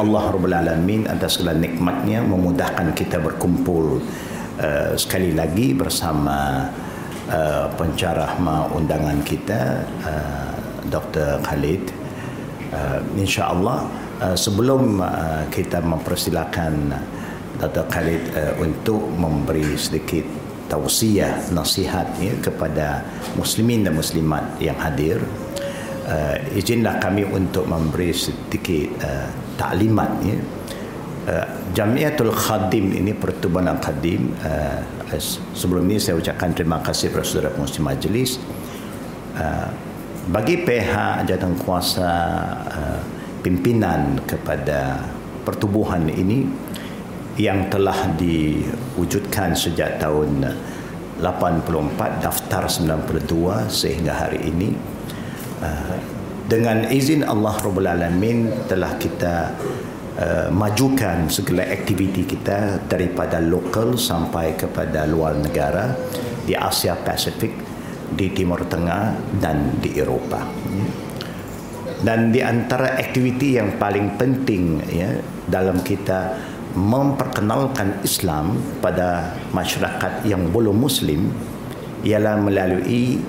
Allah Rabbul Alamin atas segala nikmatnya memudahkan kita berkumpul uh, sekali lagi bersama uh, pencarah undangan kita uh, Dr. Khalid uh, insya-Allah uh, sebelum uh, kita mempersilakan Dr. Khalid uh, untuk memberi sedikit tausiah nasihat ya, kepada muslimin dan muslimat yang hadir uh, izinlah kami untuk memberi sedikit uh, taklimat ya. Uh, Jamiatul Khadim ini pertubuhan Khadim uh, sebelum ini saya ucapkan terima kasih kepada saudara pengurusi majlis uh, bagi pihak jawatan kuasa uh, pimpinan kepada pertubuhan ini yang telah diwujudkan sejak tahun 84 daftar 92 sehingga hari ini uh, dengan izin Allah Rabbul Alamin telah kita uh, majukan segala aktiviti kita daripada lokal sampai kepada luar negara di Asia Pasifik, di Timur Tengah dan di Eropah. Dan di antara aktiviti yang paling penting ya dalam kita memperkenalkan Islam pada masyarakat yang belum muslim ialah melalui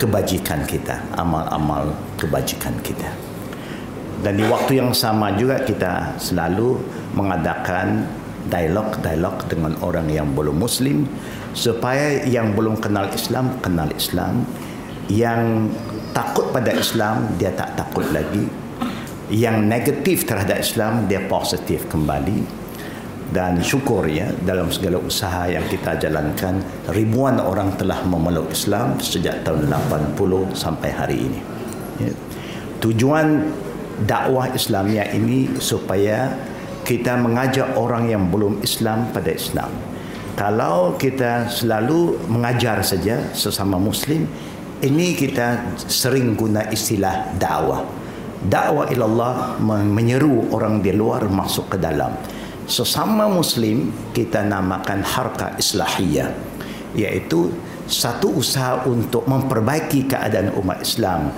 kebajikan kita, amal-amal kebajikan kita. Dan di waktu yang sama juga kita selalu mengadakan dialog-dialog dengan orang yang belum muslim supaya yang belum kenal Islam kenal Islam, yang takut pada Islam dia tak takut lagi, yang negatif terhadap Islam dia positif kembali dan syukur ya dalam segala usaha yang kita jalankan ribuan orang telah memeluk Islam sejak tahun 80 sampai hari ini. Ya. Tujuan dakwah Islamia ini supaya kita mengajak orang yang belum Islam pada Islam. Kalau kita selalu mengajar saja sesama muslim, ini kita sering guna istilah dakwah. Dakwah ilallah menyeru orang di luar masuk ke dalam sesama muslim kita namakan harka islahiyah iaitu satu usaha untuk memperbaiki keadaan umat Islam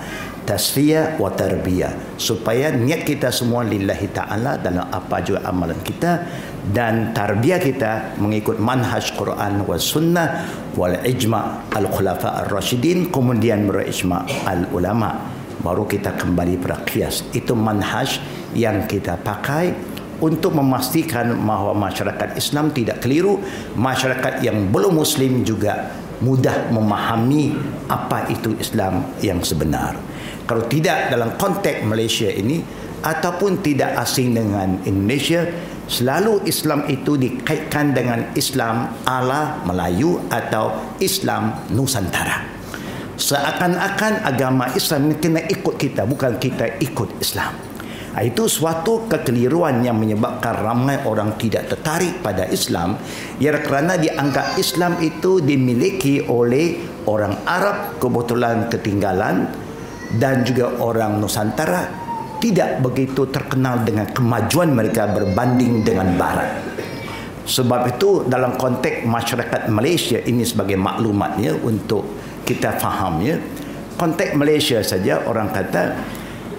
tasfiyah wa tarbiyah. Supaya niat kita semua lillahi taala dalam apa juga amalan kita dan tarbiyah kita mengikut manhaj Quran wa sunnah wal ijma al khulafa ar rasyidin kemudian berijma al ulama baru kita kembali pada qiyas. Itu manhaj yang kita pakai untuk memastikan bahawa masyarakat Islam tidak keliru, masyarakat yang belum muslim juga mudah memahami apa itu Islam yang sebenar. Kalau tidak dalam konteks Malaysia ini ataupun tidak asing dengan Indonesia, selalu Islam itu dikaitkan dengan Islam ala Melayu atau Islam Nusantara. Seakan-akan agama Islam ini kena ikut kita, bukan kita ikut Islam. Ah, itu suatu kekeliruan yang menyebabkan ramai orang tidak tertarik pada Islam ya kerana dianggap Islam itu dimiliki oleh orang Arab kebetulan ketinggalan dan juga orang Nusantara tidak begitu terkenal dengan kemajuan mereka berbanding dengan barat. Sebab itu dalam konteks masyarakat Malaysia ini sebagai maklumat ya untuk kita faham ya konteks Malaysia saja orang kata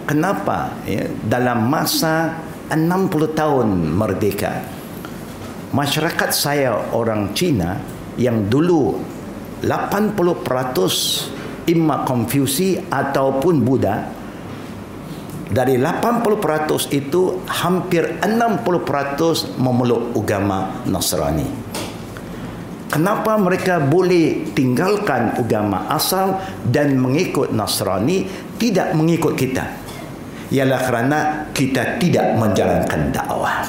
kenapa ya, dalam masa 60 tahun merdeka masyarakat saya orang Cina yang dulu 80% imma Konfusi ataupun Buddha dari 80% itu hampir 60% memeluk agama Nasrani. Kenapa mereka boleh tinggalkan agama asal dan mengikut Nasrani tidak mengikut kita? ialah kerana kita tidak menjalankan dakwah.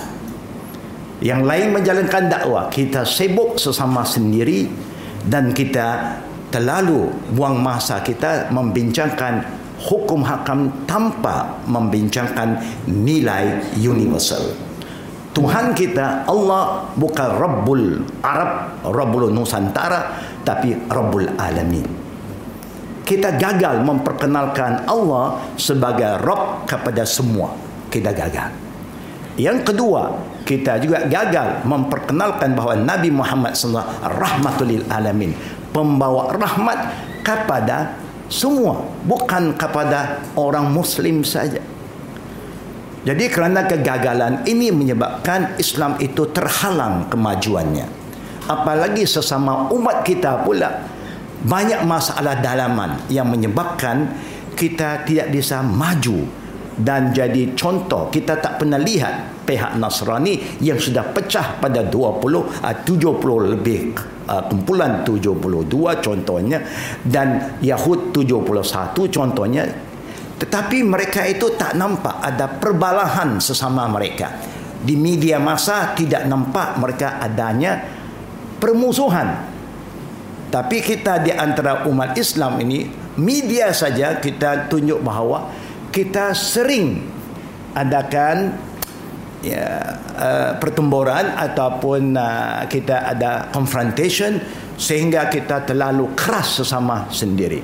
Yang lain menjalankan dakwah, kita sibuk sesama sendiri dan kita terlalu buang masa kita membincangkan hukum hakam tanpa membincangkan nilai universal. Tuhan kita Allah bukan Rabbul Arab, Rabbul Nusantara tapi Rabbul Alamin kita gagal memperkenalkan Allah sebagai Rabb kepada semua. Kita gagal. Yang kedua, kita juga gagal memperkenalkan bahawa Nabi Muhammad SAW rahmatul alamin, pembawa rahmat kepada semua, bukan kepada orang muslim saja. Jadi kerana kegagalan ini menyebabkan Islam itu terhalang kemajuannya. Apalagi sesama umat kita pula banyak masalah dalaman yang menyebabkan kita tidak bisa maju dan jadi contoh kita tak pernah lihat pihak Nasrani yang sudah pecah pada 20 70 lebih uh, kumpulan 72 contohnya dan Yahud 71 contohnya tetapi mereka itu tak nampak ada perbalahan sesama mereka. Di media masa tidak nampak mereka adanya permusuhan. Tapi kita di antara umat Islam ini, media saja kita tunjuk bahawa kita sering adakan ya, uh, pertempuran ataupun uh, kita ada confrontation sehingga kita terlalu keras sesama sendiri.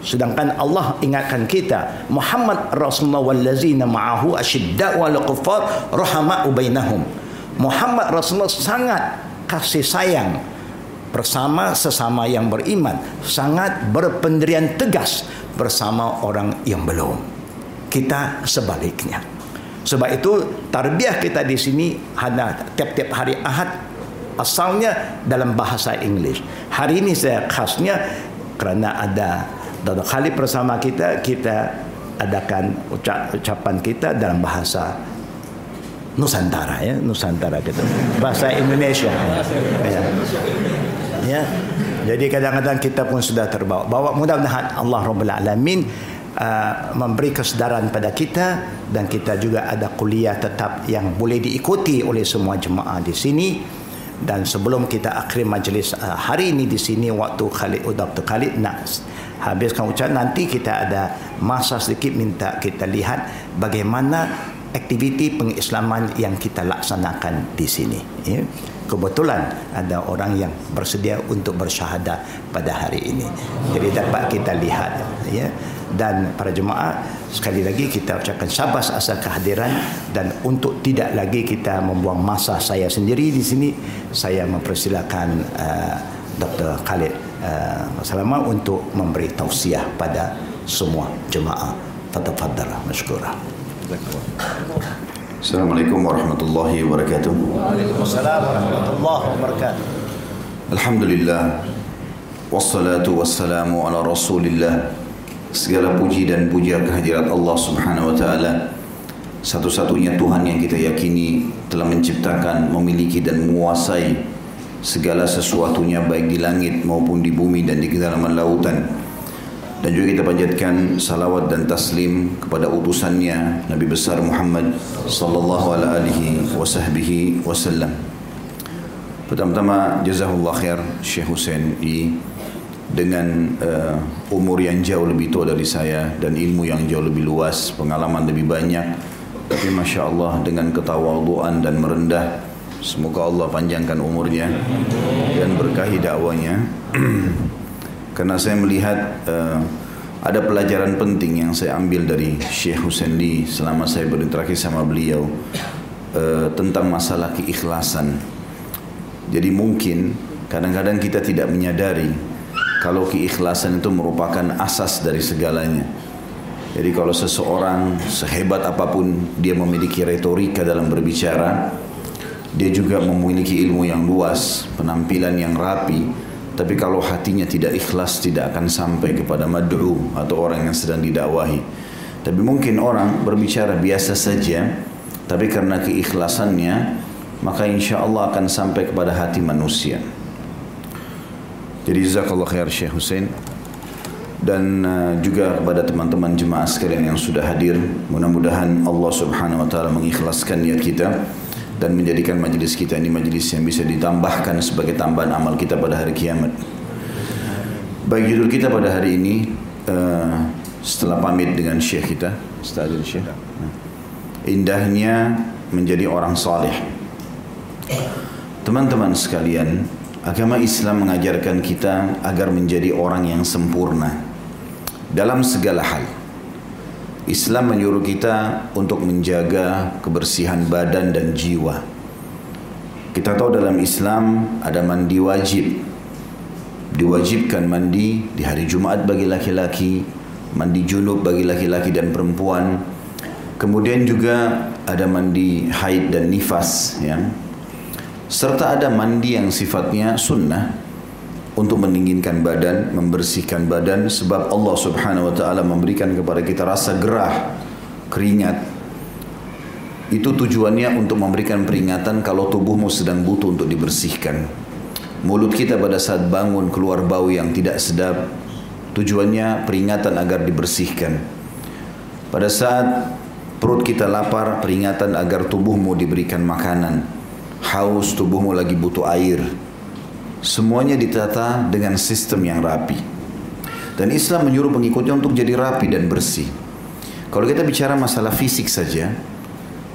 Sedangkan Allah ingatkan kita Muhammad Rasulullah wallazina ma'ahu asyidda wal kuffar rahama bainahum. Muhammad Rasulullah sangat kasih sayang bersama sesama yang beriman, sangat berpendirian tegas bersama orang yang belum. Kita sebaliknya. Sebab itu tarbiyah kita di sini hanya tiap-tiap hari Ahad asalnya dalam bahasa Inggeris. Hari ini saya khasnya kerana ada Dr. Khalid bersama kita kita adakan ucap, ucapan kita dalam bahasa Nusantara ya Nusantara kita bahasa Indonesia ya. ya. ya. Jadi kadang-kadang kita pun sudah terbawa. Bawa mudah-mudahan Allah Rabbul Alamin uh, memberi kesedaran pada kita dan kita juga ada kuliah tetap yang boleh diikuti oleh semua jemaah di sini dan sebelum kita akhir majlis uh, hari ini di sini waktu Khalid oh, Dr. Khalid nak habiskan ucapan nanti kita ada masa sedikit minta kita lihat bagaimana aktiviti pengislaman yang kita laksanakan di sini ya. kebetulan ada orang yang bersedia untuk bersyahadah pada hari ini jadi dapat kita lihat ya dan para jemaah sekali lagi kita ucapkan syabas asal kehadiran dan untuk tidak lagi kita membuang masa saya sendiri di sini saya mempersilakan uh, Dr. Khalid uh, Salama untuk memberi tausiah pada semua jemaah. Tafadhal masykurah. Assalamualaikum warahmatullahi wabarakatuh. Waalaikumsalam warahmatullahi wabarakatuh. Alhamdulillah. Wassalatu wassalamu ala Rasulillah. Segala puji dan puja kehadirat Allah Subhanahu wa taala. Satu-satunya Tuhan yang kita yakini telah menciptakan, memiliki dan menguasai segala sesuatunya baik di langit maupun di bumi dan di kedalaman lautan dan juga kita panjatkan salawat dan taslim kepada utusannya Nabi besar Muhammad sallallahu alaihi wasallam. Pertama-tama jazakallah khair Syekh Hussein I dengan uh, umur yang jauh lebih tua dari saya dan ilmu yang jauh lebih luas, pengalaman lebih banyak. Tapi masya Allah dengan ketawaduan dan merendah Semoga Allah panjangkan umurnya dan berkahi dakwanya. Karena saya melihat uh, ada pelajaran penting yang saya ambil dari Syekh Husaini selama saya berinteraksi sama beliau uh, tentang masalah keikhlasan. Jadi mungkin kadang-kadang kita tidak menyadari kalau keikhlasan itu merupakan asas dari segalanya. Jadi kalau seseorang sehebat apa pun dia memiliki retorika dalam berbicara, dia juga memiliki ilmu yang luas, penampilan yang rapi, tapi kalau hatinya tidak ikhlas tidak akan sampai kepada mad'u atau orang yang sedang didakwahi. Tapi mungkin orang berbicara biasa saja, tapi karena keikhlasannya, maka insya Allah akan sampai kepada hati manusia. Jadi jazakallah khair Syekh Hussein dan uh, juga kepada teman-teman jemaah sekalian yang sudah hadir. Mudah-mudahan Allah Subhanahu wa taala mengikhlaskan niat kita dan menjadikan majlis kita ini majlis yang bisa ditambahkan sebagai tambahan amal kita pada hari kiamat. Baik judul kita pada hari ini uh, setelah pamit dengan syekh kita, Ustaz Syekh. Indahnya menjadi orang saleh. Teman-teman sekalian, agama Islam mengajarkan kita agar menjadi orang yang sempurna dalam segala hal. Islam menyuruh kita untuk menjaga kebersihan badan dan jiwa. Kita tahu dalam Islam ada mandi wajib. Diwajibkan mandi di hari Jumat bagi laki-laki, mandi junub bagi laki-laki dan perempuan. Kemudian juga ada mandi haid dan nifas ya. Serta ada mandi yang sifatnya sunnah untuk mendinginkan badan, membersihkan badan sebab Allah Subhanahu wa taala memberikan kepada kita rasa gerah, keringat. Itu tujuannya untuk memberikan peringatan kalau tubuhmu sedang butuh untuk dibersihkan. Mulut kita pada saat bangun keluar bau yang tidak sedap, tujuannya peringatan agar dibersihkan. Pada saat Perut kita lapar, peringatan agar tubuhmu diberikan makanan. Haus, tubuhmu lagi butuh air. Semuanya ditata dengan sistem yang rapi. Dan Islam menyuruh pengikutnya untuk jadi rapi dan bersih. Kalau kita bicara masalah fisik saja,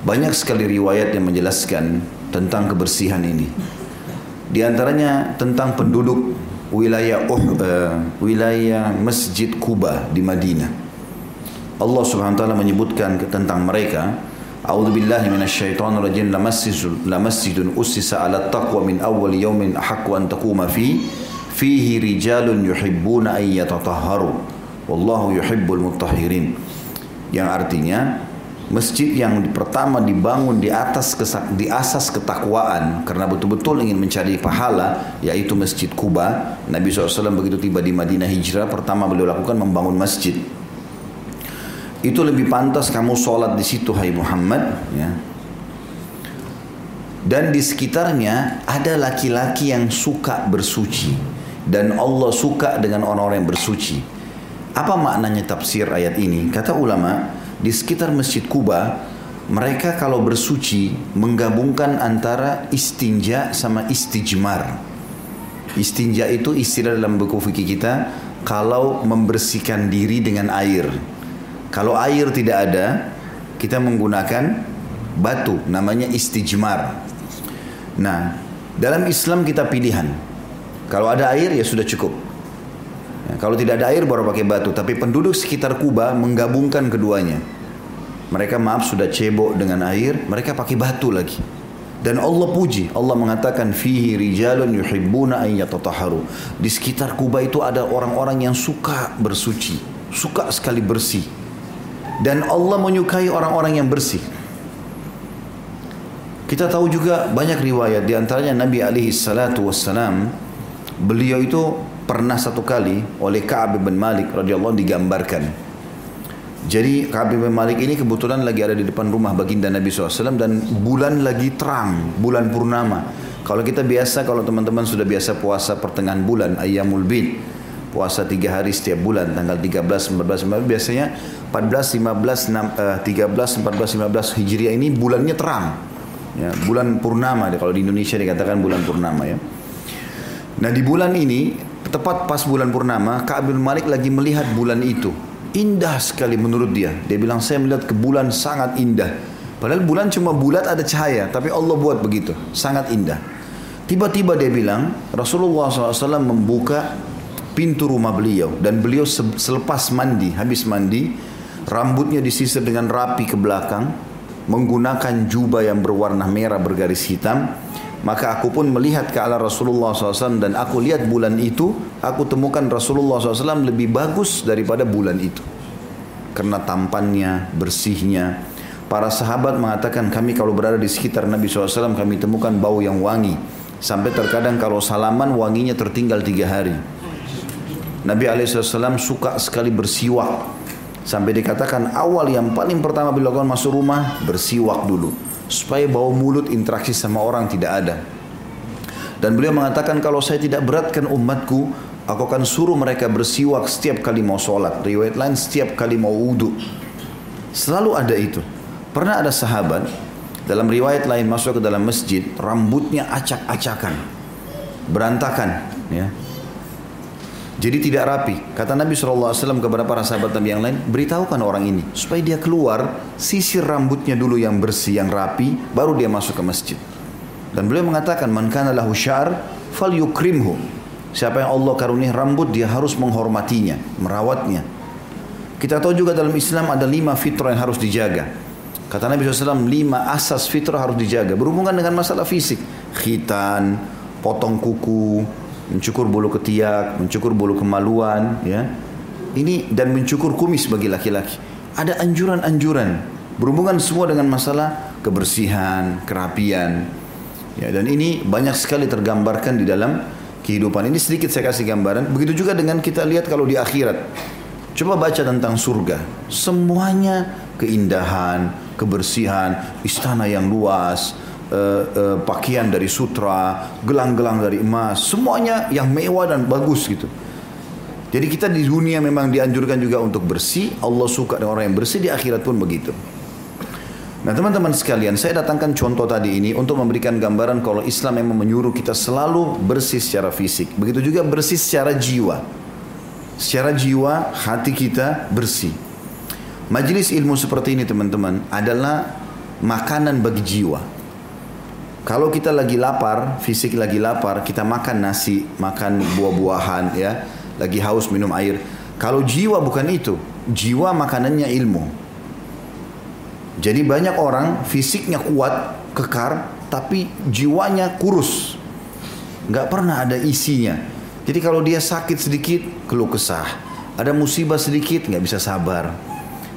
banyak sekali riwayat yang menjelaskan tentang kebersihan ini. Di antaranya tentang penduduk wilayah uh, wilayah Masjid Kuba di Madinah. Allah Subhanahu wa taala menyebutkan tentang mereka A'udzu billahi minasyaitonir rajim. Lamasjidun lamasjidun ussisa 'ala taqwa min awwal yawmin ahaqqu an taquma fi fihi rijalun yuhibbuna an yatatahharu. Wallahu yuhibbul mutahhirin. Yang artinya masjid yang pertama dibangun di atas di asas ketakwaan karena betul-betul ingin mencari pahala yaitu masjid Kuba Nabi SAW begitu tiba di Madinah hijrah pertama beliau lakukan membangun masjid itu lebih pantas kamu sholat di situ hai Muhammad ya. dan di sekitarnya ada laki-laki yang suka bersuci. Dan Allah suka dengan orang-orang yang bersuci. Apa maknanya tafsir ayat ini? Kata ulama di sekitar masjid Kuba mereka kalau bersuci menggabungkan antara istinja sama istijmar. Istinja itu istilah dalam buku fikih kita kalau membersihkan diri dengan air kalau air tidak ada, kita menggunakan batu, namanya istijmar. Nah, dalam Islam kita pilihan. Kalau ada air ya sudah cukup. Ya, kalau tidak ada air baru pakai batu. Tapi penduduk sekitar Kuba menggabungkan keduanya. Mereka maaf sudah cebok dengan air, mereka pakai batu lagi. Dan Allah puji, Allah mengatakan fihi rijalun yuhibbuna an yatatahharu. Di sekitar Kuba itu ada orang-orang yang suka bersuci, suka sekali bersih dan Allah menyukai orang-orang yang bersih. Kita tahu juga banyak riwayat di antaranya Nabi alaihi salatu wassalam beliau itu pernah satu kali oleh Ka'ab bin Malik radhiyallahu digambarkan. Jadi Ka'ab bin Malik ini kebetulan lagi ada di depan rumah baginda Nabi SAW dan bulan lagi terang, bulan purnama. Kalau kita biasa, kalau teman-teman sudah biasa puasa pertengahan bulan, ayamul bid, puasa tiga hari setiap bulan tanggal 13, 14, 15 biasanya 14, 15, 6, uh, 13, 14, 15 Hijriah ini bulannya terang. Ya, bulan purnama kalau di Indonesia dikatakan bulan purnama ya. Nah di bulan ini tepat pas bulan purnama Ka'ab Malik lagi melihat bulan itu. Indah sekali menurut dia. Dia bilang saya melihat ke bulan sangat indah. Padahal bulan cuma bulat ada cahaya tapi Allah buat begitu. Sangat indah. Tiba-tiba dia bilang Rasulullah SAW membuka pintu rumah beliau. Dan beliau selepas mandi habis mandi rambutnya disisir dengan rapi ke belakang menggunakan jubah yang berwarna merah bergaris hitam. Maka aku pun melihat ke arah Rasulullah SAW dan aku lihat bulan itu aku temukan Rasulullah SAW lebih bagus daripada bulan itu. Karena tampannya bersihnya. Para sahabat mengatakan kami kalau berada di sekitar Nabi SAW kami temukan bau yang wangi. Sampai terkadang kalau salaman wanginya tertinggal tiga hari Nabi SAW suka sekali bersiwak. Sampai dikatakan awal yang paling pertama beliau lakukan masuk rumah bersiwak dulu. Supaya bau mulut interaksi sama orang tidak ada. Dan beliau mengatakan kalau saya tidak beratkan umatku, aku akan suruh mereka bersiwak setiap kali mau sholat. Riwayat lain setiap kali mau wudhu. Selalu ada itu. Pernah ada sahabat dalam riwayat lain masuk ke dalam masjid, rambutnya acak-acakan, berantakan, ya jadi tidak rapi. Kata Nabi SAW kepada para sahabat Nabi yang lain, beritahukan orang ini. Supaya dia keluar, sisir rambutnya dulu yang bersih, yang rapi, baru dia masuk ke masjid. Dan beliau mengatakan, Man kana lahu syar, fal yukrimhu. Siapa yang Allah karunia rambut, dia harus menghormatinya, merawatnya. Kita tahu juga dalam Islam ada lima fitrah yang harus dijaga. Kata Nabi SAW, lima asas fitrah harus dijaga. Berhubungan dengan masalah fisik. Khitan, potong kuku, mencukur bulu ketiak, mencukur bulu kemaluan, ya. Ini dan mencukur kumis bagi laki-laki. Ada anjuran-anjuran Berhubungan semua dengan masalah kebersihan, kerapian. Ya, dan ini banyak sekali tergambarkan di dalam kehidupan. Ini sedikit saya kasih gambaran. Begitu juga dengan kita lihat kalau di akhirat. Coba baca tentang surga. Semuanya keindahan, kebersihan, istana yang luas, uh, uh, pakaian dari sutra, gelang-gelang dari emas, semuanya yang mewah dan bagus gitu. Jadi kita di dunia memang dianjurkan juga untuk bersih. Allah suka dengan orang yang bersih di akhirat pun begitu. Nah teman-teman sekalian, saya datangkan contoh tadi ini untuk memberikan gambaran kalau Islam memang menyuruh kita selalu bersih secara fisik. Begitu juga bersih secara jiwa. Secara jiwa, hati kita bersih. Majelis ilmu seperti ini teman-teman adalah makanan bagi jiwa. Kalau kita lagi lapar, fisik lagi lapar, kita makan nasi, makan buah-buahan ya, lagi haus minum air. Kalau jiwa bukan itu, jiwa makanannya ilmu. Jadi banyak orang fisiknya kuat, kekar, tapi jiwanya kurus. Nggak pernah ada isinya. Jadi kalau dia sakit sedikit, keluh kesah. Ada musibah sedikit, nggak bisa sabar.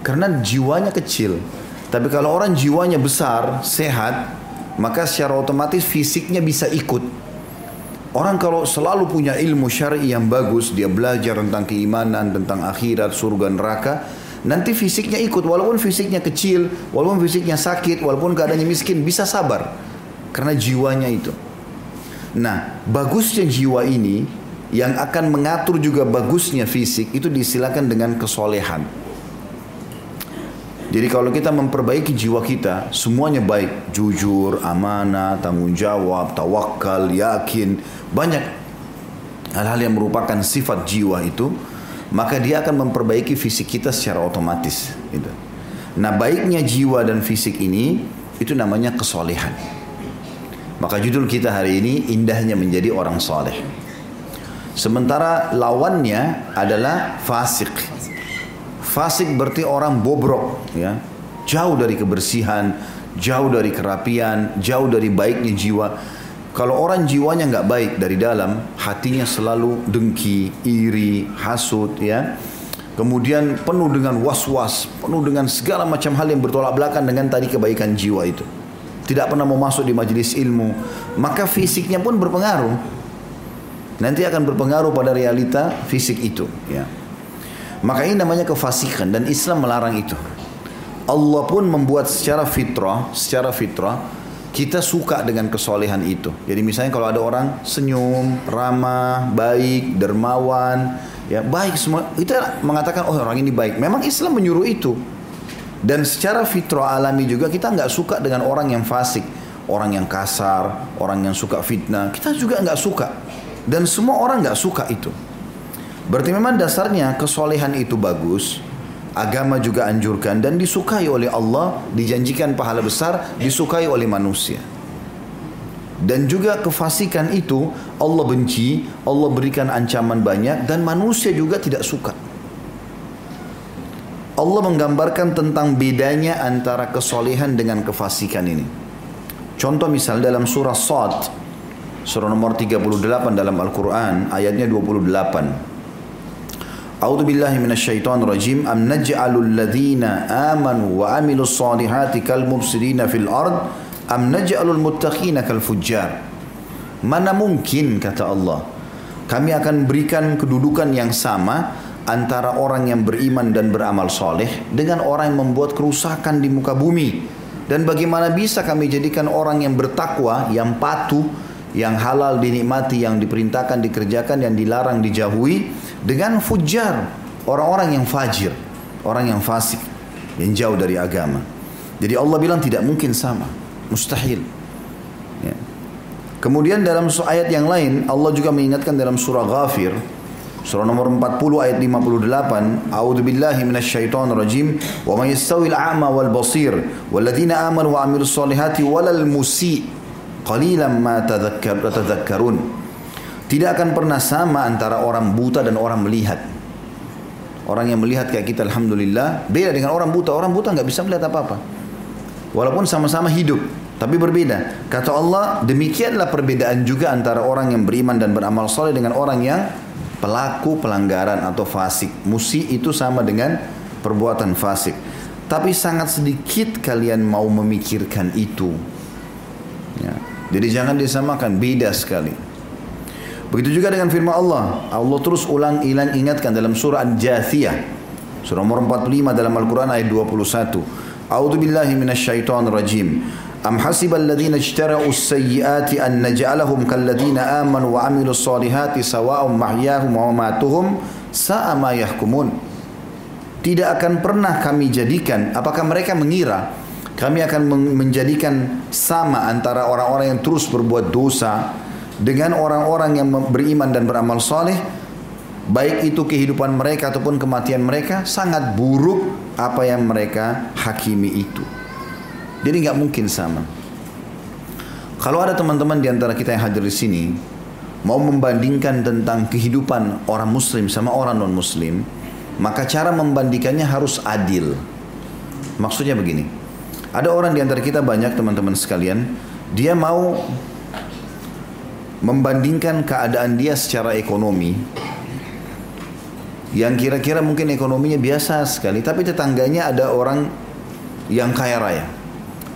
Karena jiwanya kecil. Tapi kalau orang jiwanya besar, sehat, maka secara otomatis fisiknya bisa ikut. Orang kalau selalu punya ilmu syar'i yang bagus, dia belajar tentang keimanan, tentang akhirat, surga, neraka, nanti fisiknya ikut walaupun fisiknya kecil, walaupun fisiknya sakit, walaupun keadaannya miskin bisa sabar karena jiwanya itu. Nah, bagusnya jiwa ini yang akan mengatur juga bagusnya fisik itu disilakan dengan kesolehan. Jadi kalau kita memperbaiki jiwa kita, semuanya baik, jujur, amanah, tanggung jawab, tawakal, yakin, banyak hal-hal yang merupakan sifat jiwa itu, maka dia akan memperbaiki fisik kita secara otomatis. Gitu. Nah baiknya jiwa dan fisik ini itu namanya kesolehan. Maka judul kita hari ini indahnya menjadi orang soleh. Sementara lawannya adalah fasik. Fasik berarti orang bobrok, ya, jauh dari kebersihan, jauh dari kerapian, jauh dari baiknya jiwa. Kalau orang jiwanya nggak baik dari dalam, hatinya selalu dengki, iri, hasut, ya. Kemudian penuh dengan was-was, penuh dengan segala macam hal yang bertolak belakang dengan tadi kebaikan jiwa itu. Tidak pernah mau masuk di majelis ilmu, maka fisiknya pun berpengaruh. Nanti akan berpengaruh pada realita fisik itu, ya. Maka ini namanya kefasikan dan Islam melarang itu. Allah pun membuat secara fitrah, secara fitrah kita suka dengan kesolehan itu. Jadi misalnya kalau ada orang senyum, ramah, baik, dermawan, ya baik semua, kita mengatakan oh orang ini baik. Memang Islam menyuruh itu. Dan secara fitrah alami juga kita nggak suka dengan orang yang fasik, orang yang kasar, orang yang suka fitnah. Kita juga nggak suka. Dan semua orang nggak suka itu. Berarti memang dasarnya kesolehan itu bagus, agama juga anjurkan dan disukai oleh Allah, dijanjikan pahala besar, disukai oleh manusia. Dan juga kefasikan itu Allah benci, Allah berikan ancaman banyak dan manusia juga tidak suka. Allah menggambarkan tentang bedanya antara kesolehan dengan kefasikan ini. Contoh misal dalam surah Sad, surah nomor 38 dalam Al-Quran, ayatnya 28. A'udzu billahi minasyaitonir rajim. Am naj'alul ladzina amanu wa amilus solihati kal mufsidina fil ard am naj'alul muttaqina kal fujjar. Mana mungkin kata Allah kami akan berikan kedudukan yang sama antara orang yang beriman dan beramal soleh dengan orang yang membuat kerusakan di muka bumi. Dan bagaimana bisa kami jadikan orang yang bertakwa, yang patuh, yang halal dinikmati, yang diperintahkan dikerjakan, yang dilarang dijauhi, dengan fujar orang-orang yang fajir, orang yang fasik, yang jauh dari agama. Jadi Allah bilang tidak mungkin sama, mustahil. Ya. Kemudian dalam ayat yang lain Allah juga mengingatkan dalam surah Ghafir surah nomor 40 ayat 58 A'udzu billahi minasyaitonir rajim wa may yastawil a'ma wal basir walladzina amanu wa amilus solihati walal musi qalilan ma tadhakkarun tidak akan pernah sama antara orang buta dan orang melihat. Orang yang melihat kayak kita Alhamdulillah beda dengan orang buta. Orang buta nggak bisa melihat apa-apa. Walaupun sama-sama hidup. Tapi berbeda. Kata Allah demikianlah perbedaan juga antara orang yang beriman dan beramal soleh dengan orang yang pelaku pelanggaran atau fasik. Musi itu sama dengan perbuatan fasik. Tapi sangat sedikit kalian mau memikirkan itu. Ya. Jadi jangan disamakan, beda sekali. Begitu juga dengan firman Allah. Allah terus ulang ilan ingatkan dalam surah Al-Jathiyah. Surah nomor 45 dalam Al-Quran ayat 21. A'udzu billahi minasyaitonir rajim. Am hasibal ladzina ijtara'u as-sayyi'ati an naj'alahum kal ladzina amanu wa 'amilus solihati sawa'un mahyahum wa mamatuhum sa'a ma yahkumun. Tidak akan pernah kami jadikan apakah mereka mengira kami akan menjadikan sama antara orang-orang yang terus berbuat dosa dengan orang-orang yang beriman dan beramal soleh baik itu kehidupan mereka ataupun kematian mereka sangat buruk apa yang mereka hakimi itu. Jadi nggak mungkin sama. Kalau ada teman-teman di antara kita yang hadir di sini mau membandingkan tentang kehidupan orang muslim sama orang non muslim maka cara membandingkannya harus adil. Maksudnya begini ada orang di antara kita banyak teman-teman sekalian, dia mau membandingkan keadaan dia secara ekonomi yang kira-kira mungkin ekonominya biasa sekali, tapi tetangganya ada orang yang kaya raya.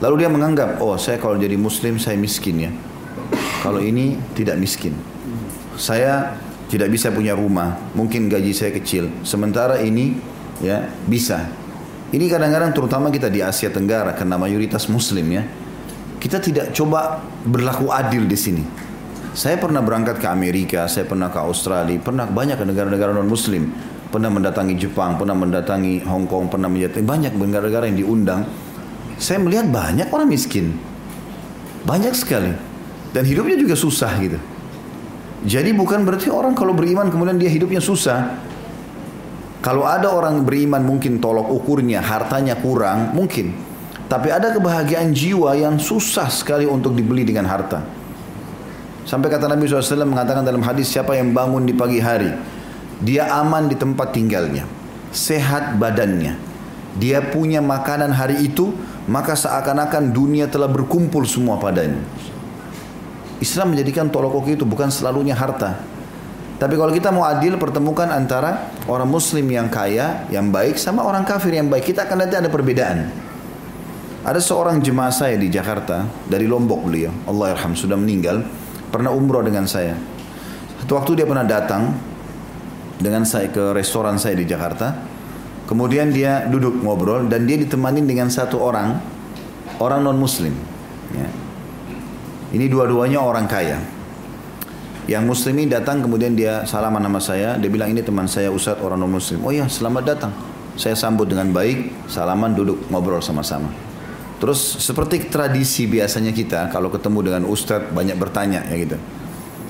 Lalu dia menganggap, oh saya kalau jadi muslim saya miskin ya. Kalau ini tidak miskin. Saya tidak bisa punya rumah, mungkin gaji saya kecil. Sementara ini ya bisa. Ini kadang-kadang terutama kita di Asia Tenggara karena mayoritas Muslim ya. Kita tidak coba berlaku adil di sini. Saya pernah berangkat ke Amerika, saya pernah ke Australia, pernah banyak ke negara-negara non Muslim, pernah mendatangi Jepang, pernah mendatangi Hong Kong, pernah mendatangi banyak negara-negara yang diundang. Saya melihat banyak orang miskin, banyak sekali, dan hidupnya juga susah gitu. Jadi bukan berarti orang kalau beriman kemudian dia hidupnya susah. Kalau ada orang beriman mungkin tolok ukurnya, hartanya kurang, mungkin. Tapi ada kebahagiaan jiwa yang susah sekali untuk dibeli dengan harta. Sampai kata Nabi SAW mengatakan dalam hadis siapa yang bangun di pagi hari. Dia aman di tempat tinggalnya. Sehat badannya. Dia punya makanan hari itu. Maka seakan-akan dunia telah berkumpul semua padanya. Islam menjadikan tolok ukur itu bukan selalunya harta. Tapi kalau kita mau adil pertemukan antara orang muslim yang kaya, yang baik sama orang kafir yang baik. Kita akan nanti ada perbedaan. Ada seorang jemaah saya di Jakarta dari Lombok beliau, Allah yarham sudah meninggal, pernah umroh dengan saya. Satu waktu dia pernah datang dengan saya ke restoran saya di Jakarta. Kemudian dia duduk ngobrol dan dia ditemani dengan satu orang orang non muslim. Ya. Ini dua-duanya orang kaya. Yang muslim ini datang kemudian dia salaman nama saya. Dia bilang ini teman saya Ustadz orang non muslim. Oh iya selamat datang. Saya sambut dengan baik. Salaman duduk ngobrol sama-sama. Terus seperti tradisi biasanya kita kalau ketemu dengan Ustadz banyak bertanya ya gitu.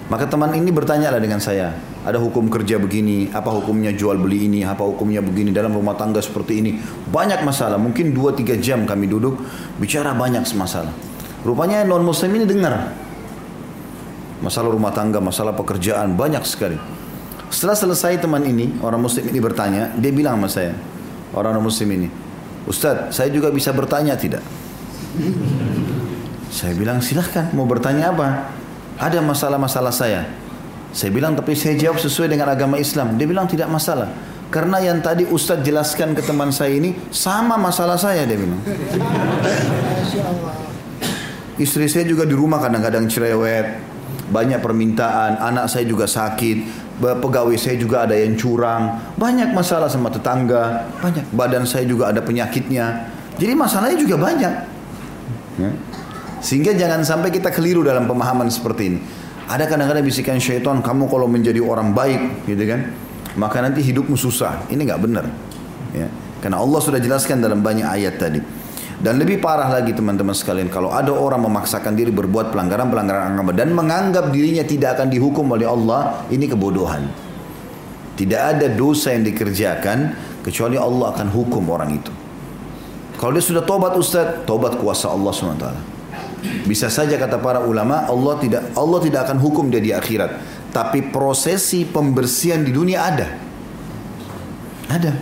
Maka teman ini bertanya lah dengan saya. Ada hukum kerja begini, apa hukumnya jual beli ini, apa hukumnya begini dalam rumah tangga seperti ini. Banyak masalah, mungkin 2-3 jam kami duduk bicara banyak masalah. Rupanya non muslim ini dengar masalah rumah tangga, masalah pekerjaan, banyak sekali. Setelah selesai teman ini, orang muslim ini bertanya, dia bilang sama saya, orang muslim ini, Ustadz, saya juga bisa bertanya tidak? Saya bilang silahkan, mau bertanya apa? Ada masalah-masalah saya. Saya bilang tapi saya jawab sesuai dengan agama Islam. Dia bilang tidak masalah. Karena yang tadi Ustadz jelaskan ke teman saya ini sama masalah saya dia bilang. Istri saya juga di rumah kadang-kadang cerewet, banyak permintaan, anak saya juga sakit, pegawai saya juga ada yang curang, banyak masalah sama tetangga, banyak badan saya juga ada penyakitnya. Jadi masalahnya juga banyak. Ya. Sehingga jangan sampai kita keliru dalam pemahaman seperti ini. Ada kadang-kadang bisikan syaitan, kamu kalau menjadi orang baik, gitu kan, maka nanti hidupmu susah. Ini nggak benar. Ya. Karena Allah sudah jelaskan dalam banyak ayat tadi. Dan lebih parah lagi teman-teman sekalian kalau ada orang memaksakan diri berbuat pelanggaran-pelanggaran agama dan menganggap dirinya tidak akan dihukum oleh Allah, ini kebodohan. Tidak ada dosa yang dikerjakan kecuali Allah akan hukum orang itu. Kalau dia sudah tobat Ustaz, tobat kuasa Allah SWT. Bisa saja kata para ulama, Allah tidak Allah tidak akan hukum dia di akhirat. Tapi prosesi pembersihan di dunia ada. Ada.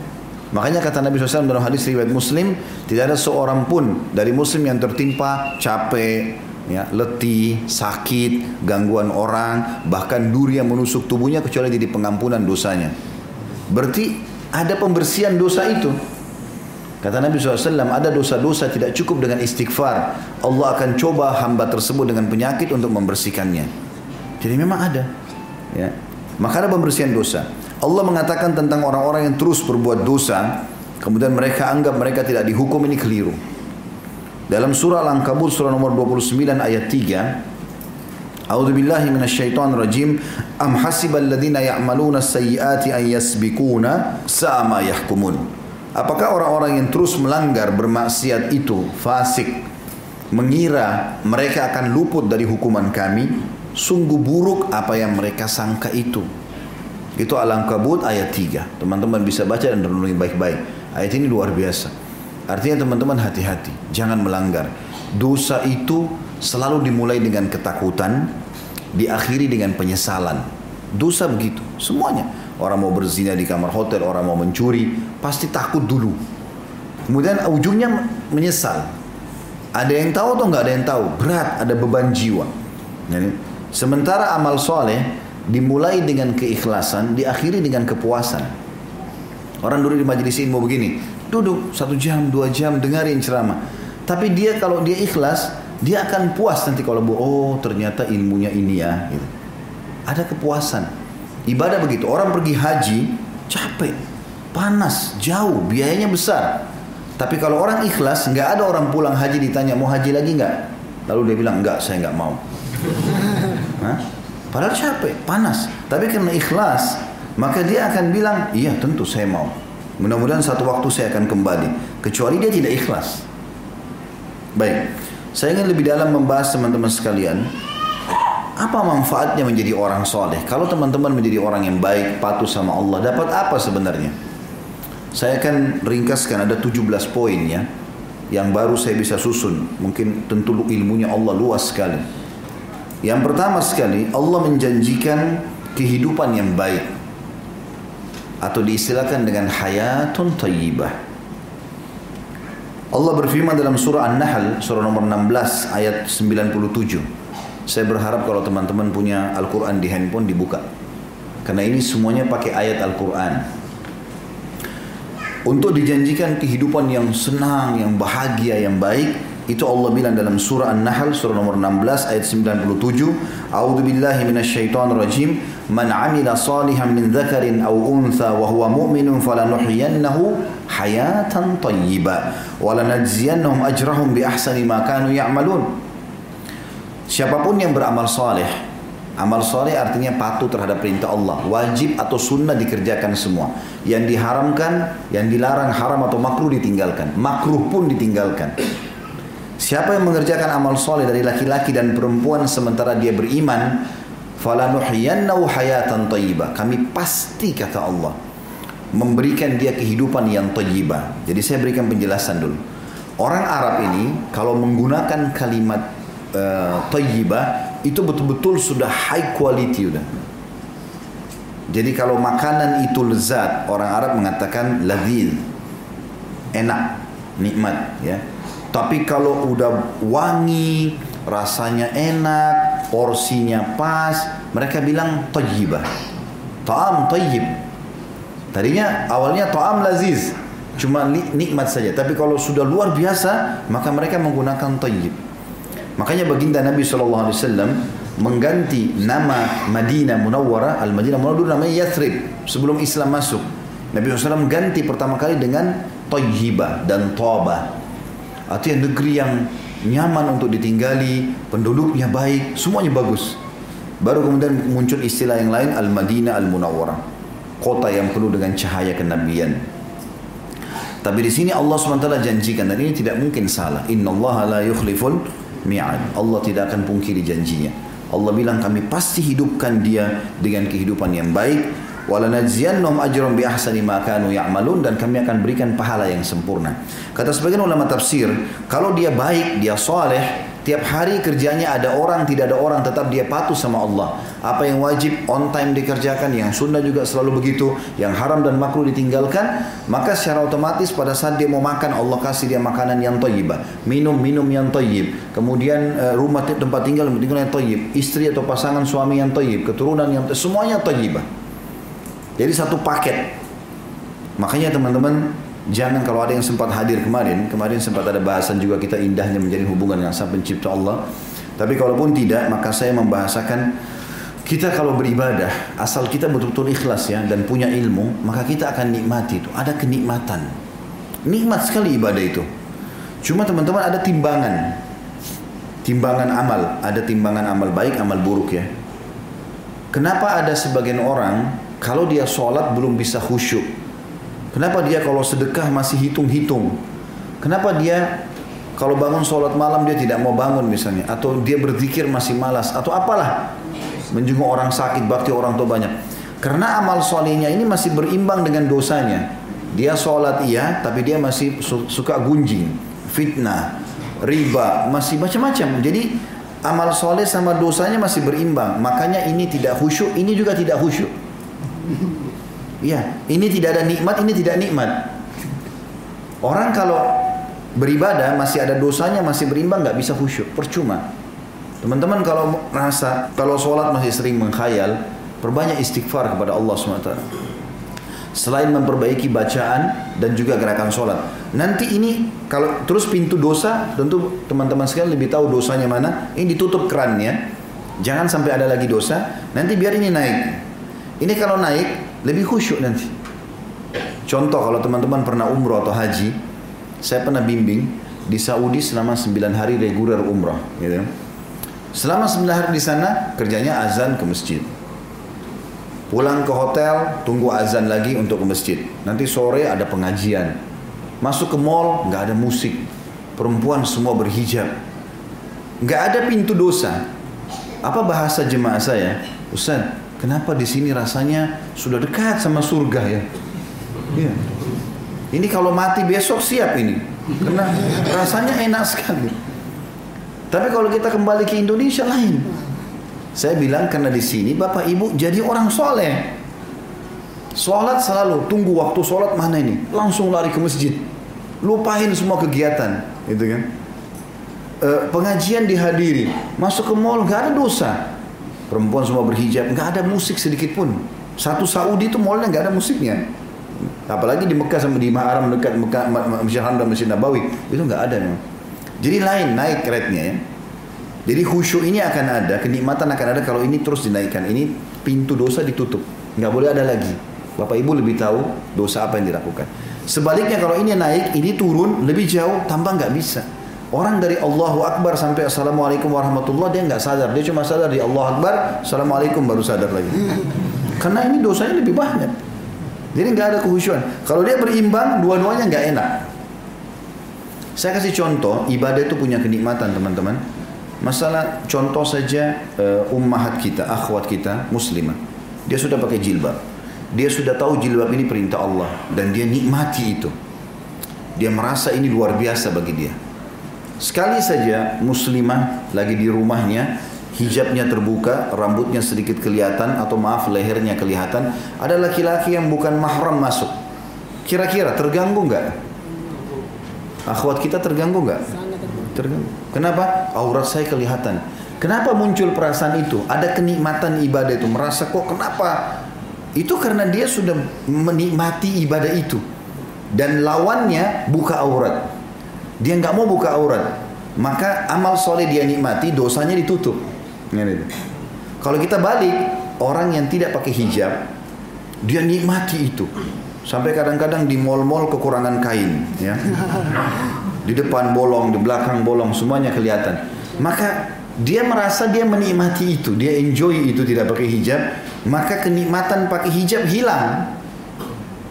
Makanya kata Nabi SAW dalam hadis riwayat Muslim, tidak ada seorang pun dari Muslim yang tertimpa capek, ya, letih, sakit, gangguan orang, bahkan duri yang menusuk tubuhnya kecuali jadi pengampunan dosanya. Berarti ada pembersihan dosa itu. Kata Nabi SAW, ada dosa-dosa tidak cukup dengan istighfar. Allah akan coba hamba tersebut dengan penyakit untuk membersihkannya. Jadi memang ada. Ya. Maka ada pembersihan dosa. Allah mengatakan tentang orang-orang yang terus berbuat dosa, kemudian mereka anggap mereka tidak dihukum ini keliru. Dalam surah Al-Ankabut surah nomor 29 ayat 3, A'udzu billahi minasyaitonir rajim. Am hasibal ya'maluna sayyiati an yasbiquna sa'a ma yahkumun. Apakah orang-orang yang terus melanggar bermaksiat itu fasik mengira mereka akan luput dari hukuman kami? Sungguh buruk apa yang mereka sangka itu. Itu Al-Ankabut ayat 3. Teman-teman bisa baca dan renungi baik-baik. Ayat ini luar biasa. Artinya teman-teman hati-hati, jangan melanggar. Dosa itu selalu dimulai dengan ketakutan, diakhiri dengan penyesalan. Dosa begitu, semuanya. Orang mau berzina di kamar hotel, orang mau mencuri, pasti takut dulu. Kemudian ujungnya menyesal. Ada yang tahu atau nggak ada yang tahu? Berat, ada beban jiwa. Jadi, sementara amal soleh dimulai dengan keikhlasan, diakhiri dengan kepuasan. Orang dulu di majelis ilmu begini, duduk satu jam, dua jam, dengarin ceramah. Tapi dia kalau dia ikhlas, dia akan puas nanti kalau oh ternyata ilmunya ini ya. Gitu. Ada kepuasan. Ibadah begitu. Orang pergi haji capek, panas, jauh, biayanya besar. Tapi kalau orang ikhlas, nggak ada orang pulang haji ditanya mau haji lagi nggak? Lalu dia bilang nggak, saya nggak mau. Hah? Padahal capek, panas. Tapi karena ikhlas, maka dia akan bilang, iya tentu saya mau. Mudah-mudahan satu waktu saya akan kembali. Kecuali dia tidak ikhlas. Baik, saya ingin lebih dalam membahas teman-teman sekalian apa manfaatnya menjadi orang soleh? Kalau teman-teman menjadi orang yang baik, patuh sama Allah, dapat apa sebenarnya? Saya akan ringkaskan ada 17 poin ya, yang baru saya bisa susun. Mungkin tentu ilmunya Allah luas sekali. Yang pertama sekali, Allah menjanjikan kehidupan yang baik. Atau diistilahkan dengan hayatun tayyibah. Allah berfirman dalam surah An-Nahl, surah nomor 16 ayat 97. Saya berharap kalau teman-teman punya Al-Quran di handphone dibuka. Karena ini semuanya pakai ayat Al-Quran. Untuk dijanjikan kehidupan yang senang, yang bahagia, yang baik, itu Allah bilang dalam surah An-Nahl surah nomor 16 ayat 97, A'udzu billahi minasyaitonir rajim, "Man 'amila salihan min dzakarin aw untha wa huwa mu'minun falanuhyiyannahu hayatan thayyibah wa lanajziyannahum ajrahum bi ahsani ma kanu ya'malun." Siapa pun yang beramal soleh, amal soleh artinya patuh terhadap perintah Allah, wajib atau sunnah dikerjakan semua. Yang diharamkan, yang dilarang haram atau makruh ditinggalkan, makruh pun ditinggalkan. Siapa yang mengerjakan amal soleh dari laki-laki dan perempuan sementara dia beriman, falanuhyiyannahu hayatan thayyibah. Kami pasti kata Allah memberikan dia kehidupan yang thayyibah. Jadi saya berikan penjelasan dulu. Orang Arab ini kalau menggunakan kalimat uh, itu betul-betul sudah high quality udah. Jadi kalau makanan itu lezat, orang Arab mengatakan ladil, enak, nikmat ya. Tapi kalau udah wangi, rasanya enak, porsinya pas, mereka bilang tayyibah. Ta'am tayyib. Tadinya awalnya ta'am laziz, cuma nikmat saja. Tapi kalau sudah luar biasa, maka mereka menggunakan tayyib. Makanya baginda Nabi SAW mengganti nama Madinah Munawwarah, Al-Madinah Munawwarah dulu namanya Yathrib sebelum Islam masuk. Nabi SAW ganti pertama kali dengan Tayyibah dan Toba. Artinya negeri yang nyaman untuk ditinggali, penduduknya baik, semuanya bagus. Baru kemudian muncul istilah yang lain Al-Madinah Al-Munawwarah. Kota yang penuh dengan cahaya kenabian. Tapi di sini Allah SWT janjikan dan ini tidak mungkin salah. Inna Allah la yukhliful mi'ad. Allah tidak akan pungkiri janjinya. Allah bilang kami pasti hidupkan dia dengan kehidupan yang baik walanajziyannahum ajran bi ahsani ma kanu ya'malun dan kami akan berikan pahala yang sempurna. Kata sebagian ulama tafsir, kalau dia baik, dia soleh, Tiap hari kerjanya ada orang, tidak ada orang, tetap dia patuh sama Allah. Apa yang wajib on time dikerjakan, yang sunnah juga selalu begitu, yang haram dan makruh ditinggalkan, maka secara otomatis pada saat dia mau makan, Allah kasih dia makanan yang tayyibah. Minum, minum yang tayyib. Kemudian eh, rumah tempat tinggal, tempat tinggal yang tayyib. Istri atau pasangan suami yang tayyib. Keturunan yang. Semuanya tayyibah. Jadi satu paket. Makanya teman-teman Jangan kalau ada yang sempat hadir kemarin, kemarin sempat ada bahasan juga kita indahnya menjadi hubungan dengan Sang Pencipta Allah. Tapi kalaupun tidak, maka saya membahasakan kita kalau beribadah, asal kita betul-betul ikhlas ya dan punya ilmu, maka kita akan nikmati itu. Ada kenikmatan. Nikmat sekali ibadah itu. Cuma teman-teman ada timbangan. Timbangan amal, ada timbangan amal baik, amal buruk ya. Kenapa ada sebagian orang kalau dia sholat belum bisa khusyuk? Kenapa dia kalau sedekah masih hitung-hitung? Kenapa dia kalau bangun sholat malam dia tidak mau bangun misalnya, atau dia berzikir masih malas, atau apalah, menjenguk orang sakit, bakti orang tua banyak. Karena amal solehnya ini masih berimbang dengan dosanya. Dia sholat iya, tapi dia masih suka gunjing, fitnah, riba, masih macam-macam. Jadi amal soleh sama dosanya masih berimbang. Makanya ini tidak khusyuk, ini juga tidak khusyuk. Iya, ini tidak ada nikmat, ini tidak nikmat. Orang kalau beribadah masih ada dosanya, masih berimbang, nggak bisa khusyuk, percuma. Teman-teman kalau merasa kalau sholat masih sering mengkhayal, perbanyak istighfar kepada Allah SWT. Selain memperbaiki bacaan dan juga gerakan sholat. Nanti ini kalau terus pintu dosa, tentu teman-teman sekalian lebih tahu dosanya mana. Ini ditutup kerannya, jangan sampai ada lagi dosa. Nanti biar ini naik. Ini kalau naik, lebih khusyuk nanti. Contoh kalau teman-teman pernah umroh atau haji, saya pernah bimbing di Saudi selama 9 hari reguler umroh. Gitu. Selama 9 hari di sana kerjanya azan ke masjid. Pulang ke hotel, tunggu azan lagi untuk ke masjid. Nanti sore ada pengajian. Masuk ke mall, nggak ada musik. Perempuan semua berhijab. Nggak ada pintu dosa. Apa bahasa jemaah saya? Ustaz, Kenapa di sini rasanya sudah dekat sama surga ya? Iya. Ini kalau mati besok siap ini. Karena rasanya enak sekali. Tapi kalau kita kembali ke Indonesia lain. Saya bilang karena di sini Bapak Ibu jadi orang soleh. Sholat selalu tunggu waktu sholat mana ini, langsung lari ke masjid, lupain semua kegiatan, gitu kan? E, pengajian dihadiri, masuk ke mall gak ada dosa, perempuan semua berhijab, nggak ada musik sedikit pun. Satu Saudi itu mallnya nggak ada musiknya. Apalagi di Mekah sama di Haram dekat Mekah, Masjid Haram dan Masjid Nabawi itu nggak ada memang. Jadi lain naik rate-nya ya. Jadi khusyuk ini akan ada, kenikmatan akan ada kalau ini terus dinaikkan. Ini pintu dosa ditutup, nggak boleh ada lagi. Bapak Ibu lebih tahu dosa apa yang dilakukan. Sebaliknya kalau ini naik, ini turun lebih jauh, tambah nggak bisa. Orang dari Allahu Akbar sampai Assalamualaikum warahmatullah dia nggak sadar. Dia cuma sadar di Allah Akbar, Assalamualaikum baru sadar lagi. Karena ini dosanya lebih banyak. Jadi nggak ada kehusuan. Kalau dia berimbang, dua-duanya nggak enak. Saya kasih contoh, ibadah itu punya kenikmatan teman-teman. Masalah contoh saja uh, ummahat kita, akhwat kita, muslimah. Dia sudah pakai jilbab. Dia sudah tahu jilbab ini perintah Allah dan dia nikmati itu. Dia merasa ini luar biasa bagi dia. Sekali saja muslimah lagi di rumahnya, hijabnya terbuka, rambutnya sedikit kelihatan atau maaf lehernya kelihatan, ada laki-laki yang bukan mahram masuk. Kira-kira terganggu nggak? Akhwat kita terganggu nggak? Terganggu. Kenapa? Aurat saya kelihatan. Kenapa muncul perasaan itu? Ada kenikmatan ibadah itu. Merasa kok kenapa? Itu karena dia sudah menikmati ibadah itu. Dan lawannya buka aurat. Dia nggak mau buka aurat. Maka amal soleh dia nikmati, dosanya ditutup. Kalau kita balik, orang yang tidak pakai hijab, dia nikmati itu. Sampai kadang-kadang di mall-mall kekurangan kain, ya. Di depan bolong, di belakang bolong, semuanya kelihatan. Maka dia merasa dia menikmati itu, dia enjoy itu tidak pakai hijab, maka kenikmatan pakai hijab hilang.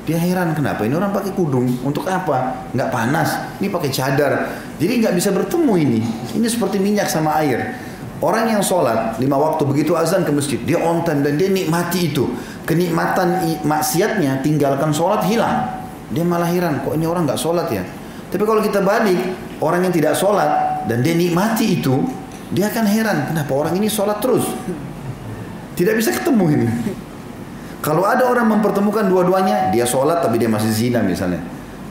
Dia heran kenapa ini orang pakai kudung untuk apa? Nggak panas. Ini pakai cadar. Jadi nggak bisa bertemu ini. Ini seperti minyak sama air. Orang yang sholat lima waktu begitu azan ke masjid, dia on time dan dia nikmati itu. Kenikmatan maksiatnya tinggalkan sholat hilang. Dia malah heran, kok ini orang nggak sholat ya? Tapi kalau kita balik, orang yang tidak sholat dan dia nikmati itu, dia akan heran, kenapa orang ini sholat terus? Tidak bisa ketemu ini. Kalau ada orang mempertemukan dua-duanya, dia sholat tapi dia masih zina misalnya.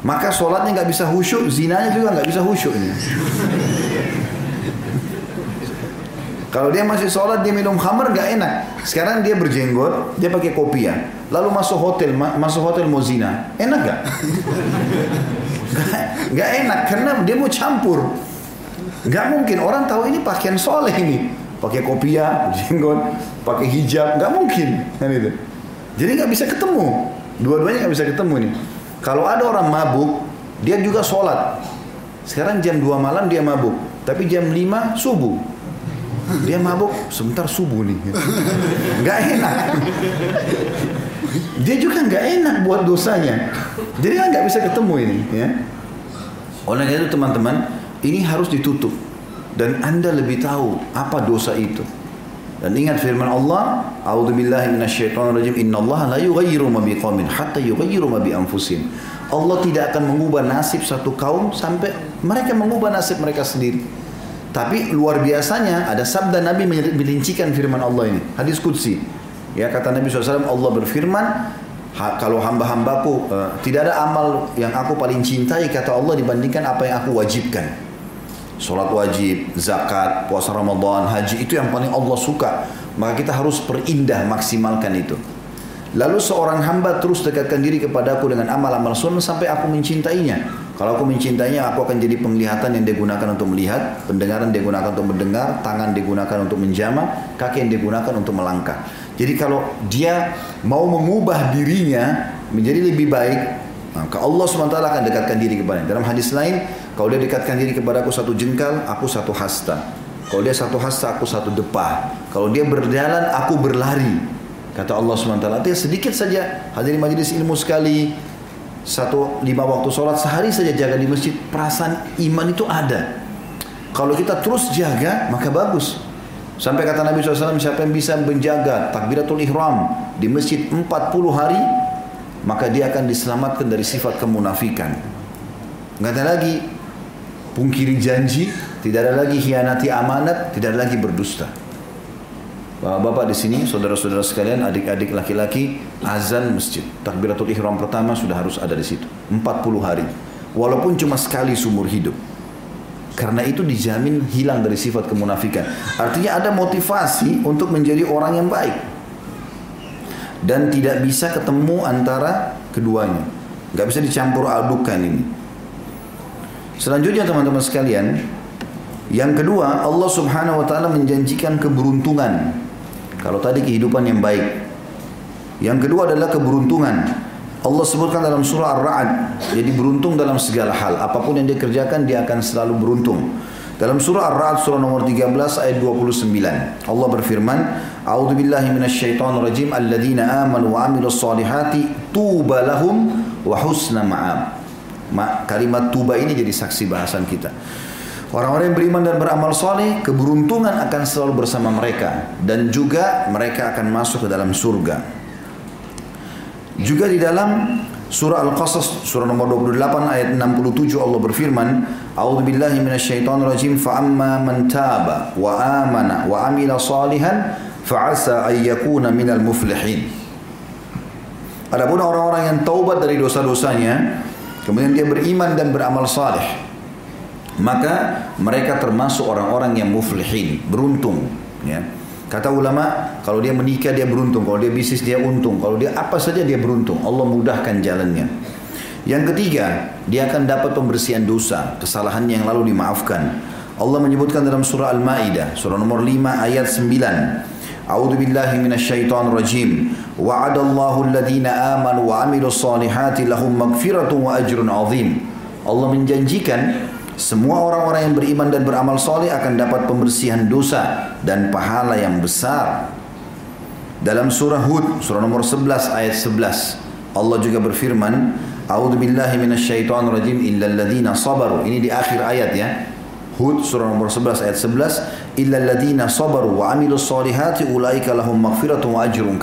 Maka sholatnya nggak bisa khusyuk, zinanya juga nggak bisa khusyuk. Kalau dia masih sholat, dia minum khamar gak enak. Sekarang dia berjenggot, dia pakai kopiah. Lalu masuk hotel, masuk hotel mau zina. Enak gak? gak? Enak, karena dia mau campur. Gak mungkin, orang tahu ini pakaian soleh ini. Pakai kopiah, jenggot, pakai hijab, gak mungkin. Kan itu. Jadi gak bisa ketemu. Dua-duanya gak bisa ketemu nih. Kalau ada orang mabuk, dia juga sholat. Sekarang jam 2 malam dia mabuk. Tapi jam 5 subuh. Dia mabuk sebentar subuh nih. Gak enak. Dia juga nggak enak buat dosanya. Jadi nggak bisa ketemu ini. Ya. Oleh itu teman-teman, ini harus ditutup. Dan anda lebih tahu apa dosa itu. Dan ingat firman Allah, "A'udzubillahi minasyaitonirrajim. Innallaha la yughayyiru ma biqaumin hatta yughayyiru ma bi anfusihim." Allah tidak akan mengubah nasib satu kaum sampai mereka mengubah nasib mereka sendiri. Tapi luar biasanya ada sabda Nabi melincikan firman Allah ini. Hadis Qudsi. Ya kata Nabi SAW Allah berfirman ha, kalau hamba-hambaku uh, tidak ada amal yang aku paling cintai kata Allah dibandingkan apa yang aku wajibkan. Salat wajib, zakat, puasa Ramadan, haji itu yang paling Allah suka. Maka kita harus perindah maksimalkan itu. Lalu seorang hamba terus dekatkan diri kepadaku dengan amal-amal sunnah sampai aku mencintainya. Kalau aku mencintainya, aku akan jadi penglihatan yang digunakan untuk melihat, pendengaran digunakan untuk mendengar, tangan digunakan untuk menjama, kaki yang digunakan untuk melangkah. Jadi kalau dia mau mengubah dirinya menjadi lebih baik, maka Allah SWT akan dekatkan diri kepadanya. Dalam hadis lain, kalau dia dekatkan diri kepada aku satu jengkal, aku satu hasta. Kalau dia satu hasta, aku satu depah. Kalau dia berjalan, aku berlari. Kata Allah SWT, artinya sedikit saja hadirin majelis ilmu sekali, satu lima waktu sholat sehari saja jaga di masjid, perasaan iman itu ada. Kalau kita terus jaga, maka bagus. Sampai kata Nabi SAW, siapa yang bisa menjaga takbiratul ihram di masjid 40 hari, maka dia akan diselamatkan dari sifat kemunafikan. Enggak ada lagi pungkiri janji, tidak ada lagi hianati amanat, tidak ada lagi berdusta. Bapak-bapak di sini, saudara-saudara sekalian, adik-adik laki-laki, azan masjid. Takbiratul ihram pertama sudah harus ada di situ. 40 hari. Walaupun cuma sekali sumur hidup. Karena itu dijamin hilang dari sifat kemunafikan. Artinya ada motivasi untuk menjadi orang yang baik. Dan tidak bisa ketemu antara keduanya. Gak bisa dicampur adukan ini. Selanjutnya teman-teman sekalian, yang kedua Allah subhanahu wa ta'ala menjanjikan keberuntungan kalau tadi kehidupan yang baik. Yang kedua adalah keberuntungan. Allah sebutkan dalam surah Ar-Ra'd, jadi beruntung dalam segala hal. Apa pun yang dia kerjakan, dia akan selalu beruntung. Dalam surah Ar-Ra'd surah nomor 13 ayat 29. Allah berfirman, "A'udzu billahi minasyaitonir rajim. Alladzina amanu wa 'amilus solihati tuba wa husna ma'ab." Ma, kalimat tuba ini jadi saksi bahasan kita. Orang-orang yang beriman dan beramal soleh, keberuntungan akan selalu bersama mereka. Dan juga mereka akan masuk ke dalam surga. Juga di dalam surah Al-Qasas, surah nomor 28 ayat 67 Allah berfirman, A'udhu billahi minasyaitonir rajim, fa'amma man taba wa amana wa amila salihan, fa'asa ayyakuna minal muflihin. Adapun orang-orang yang taubat dari dosa-dosanya, kemudian dia beriman dan beramal saleh, maka mereka termasuk orang-orang yang muflihin, beruntung. Ya. Kata ulama, kalau dia menikah dia beruntung, kalau dia bisnis dia untung, kalau dia apa saja dia beruntung. Allah mudahkan jalannya. Yang ketiga, dia akan dapat pembersihan dosa, kesalahan yang lalu dimaafkan. Allah menyebutkan dalam surah Al-Maidah, surah nomor 5 ayat 9. A'udzu billahi minasyaitonir rajim. Wa'adallahu alladhina amanu wa 'amilus solihati lahum maghfiratun wa ajrun 'azim. Allah menjanjikan semua orang-orang yang beriman dan beramal soleh akan dapat pembersihan dosa dan pahala yang besar. Dalam surah Hud, surah nomor 11 ayat 11, Allah juga berfirman, A'udzu billahi minasyaitonir rajim illal ladzina sabaru. Ini di akhir ayat ya. Hud surah nomor 11 ayat 11, illal ladzina sabaru wa amilus solihati ulaika lahum wa ajrun.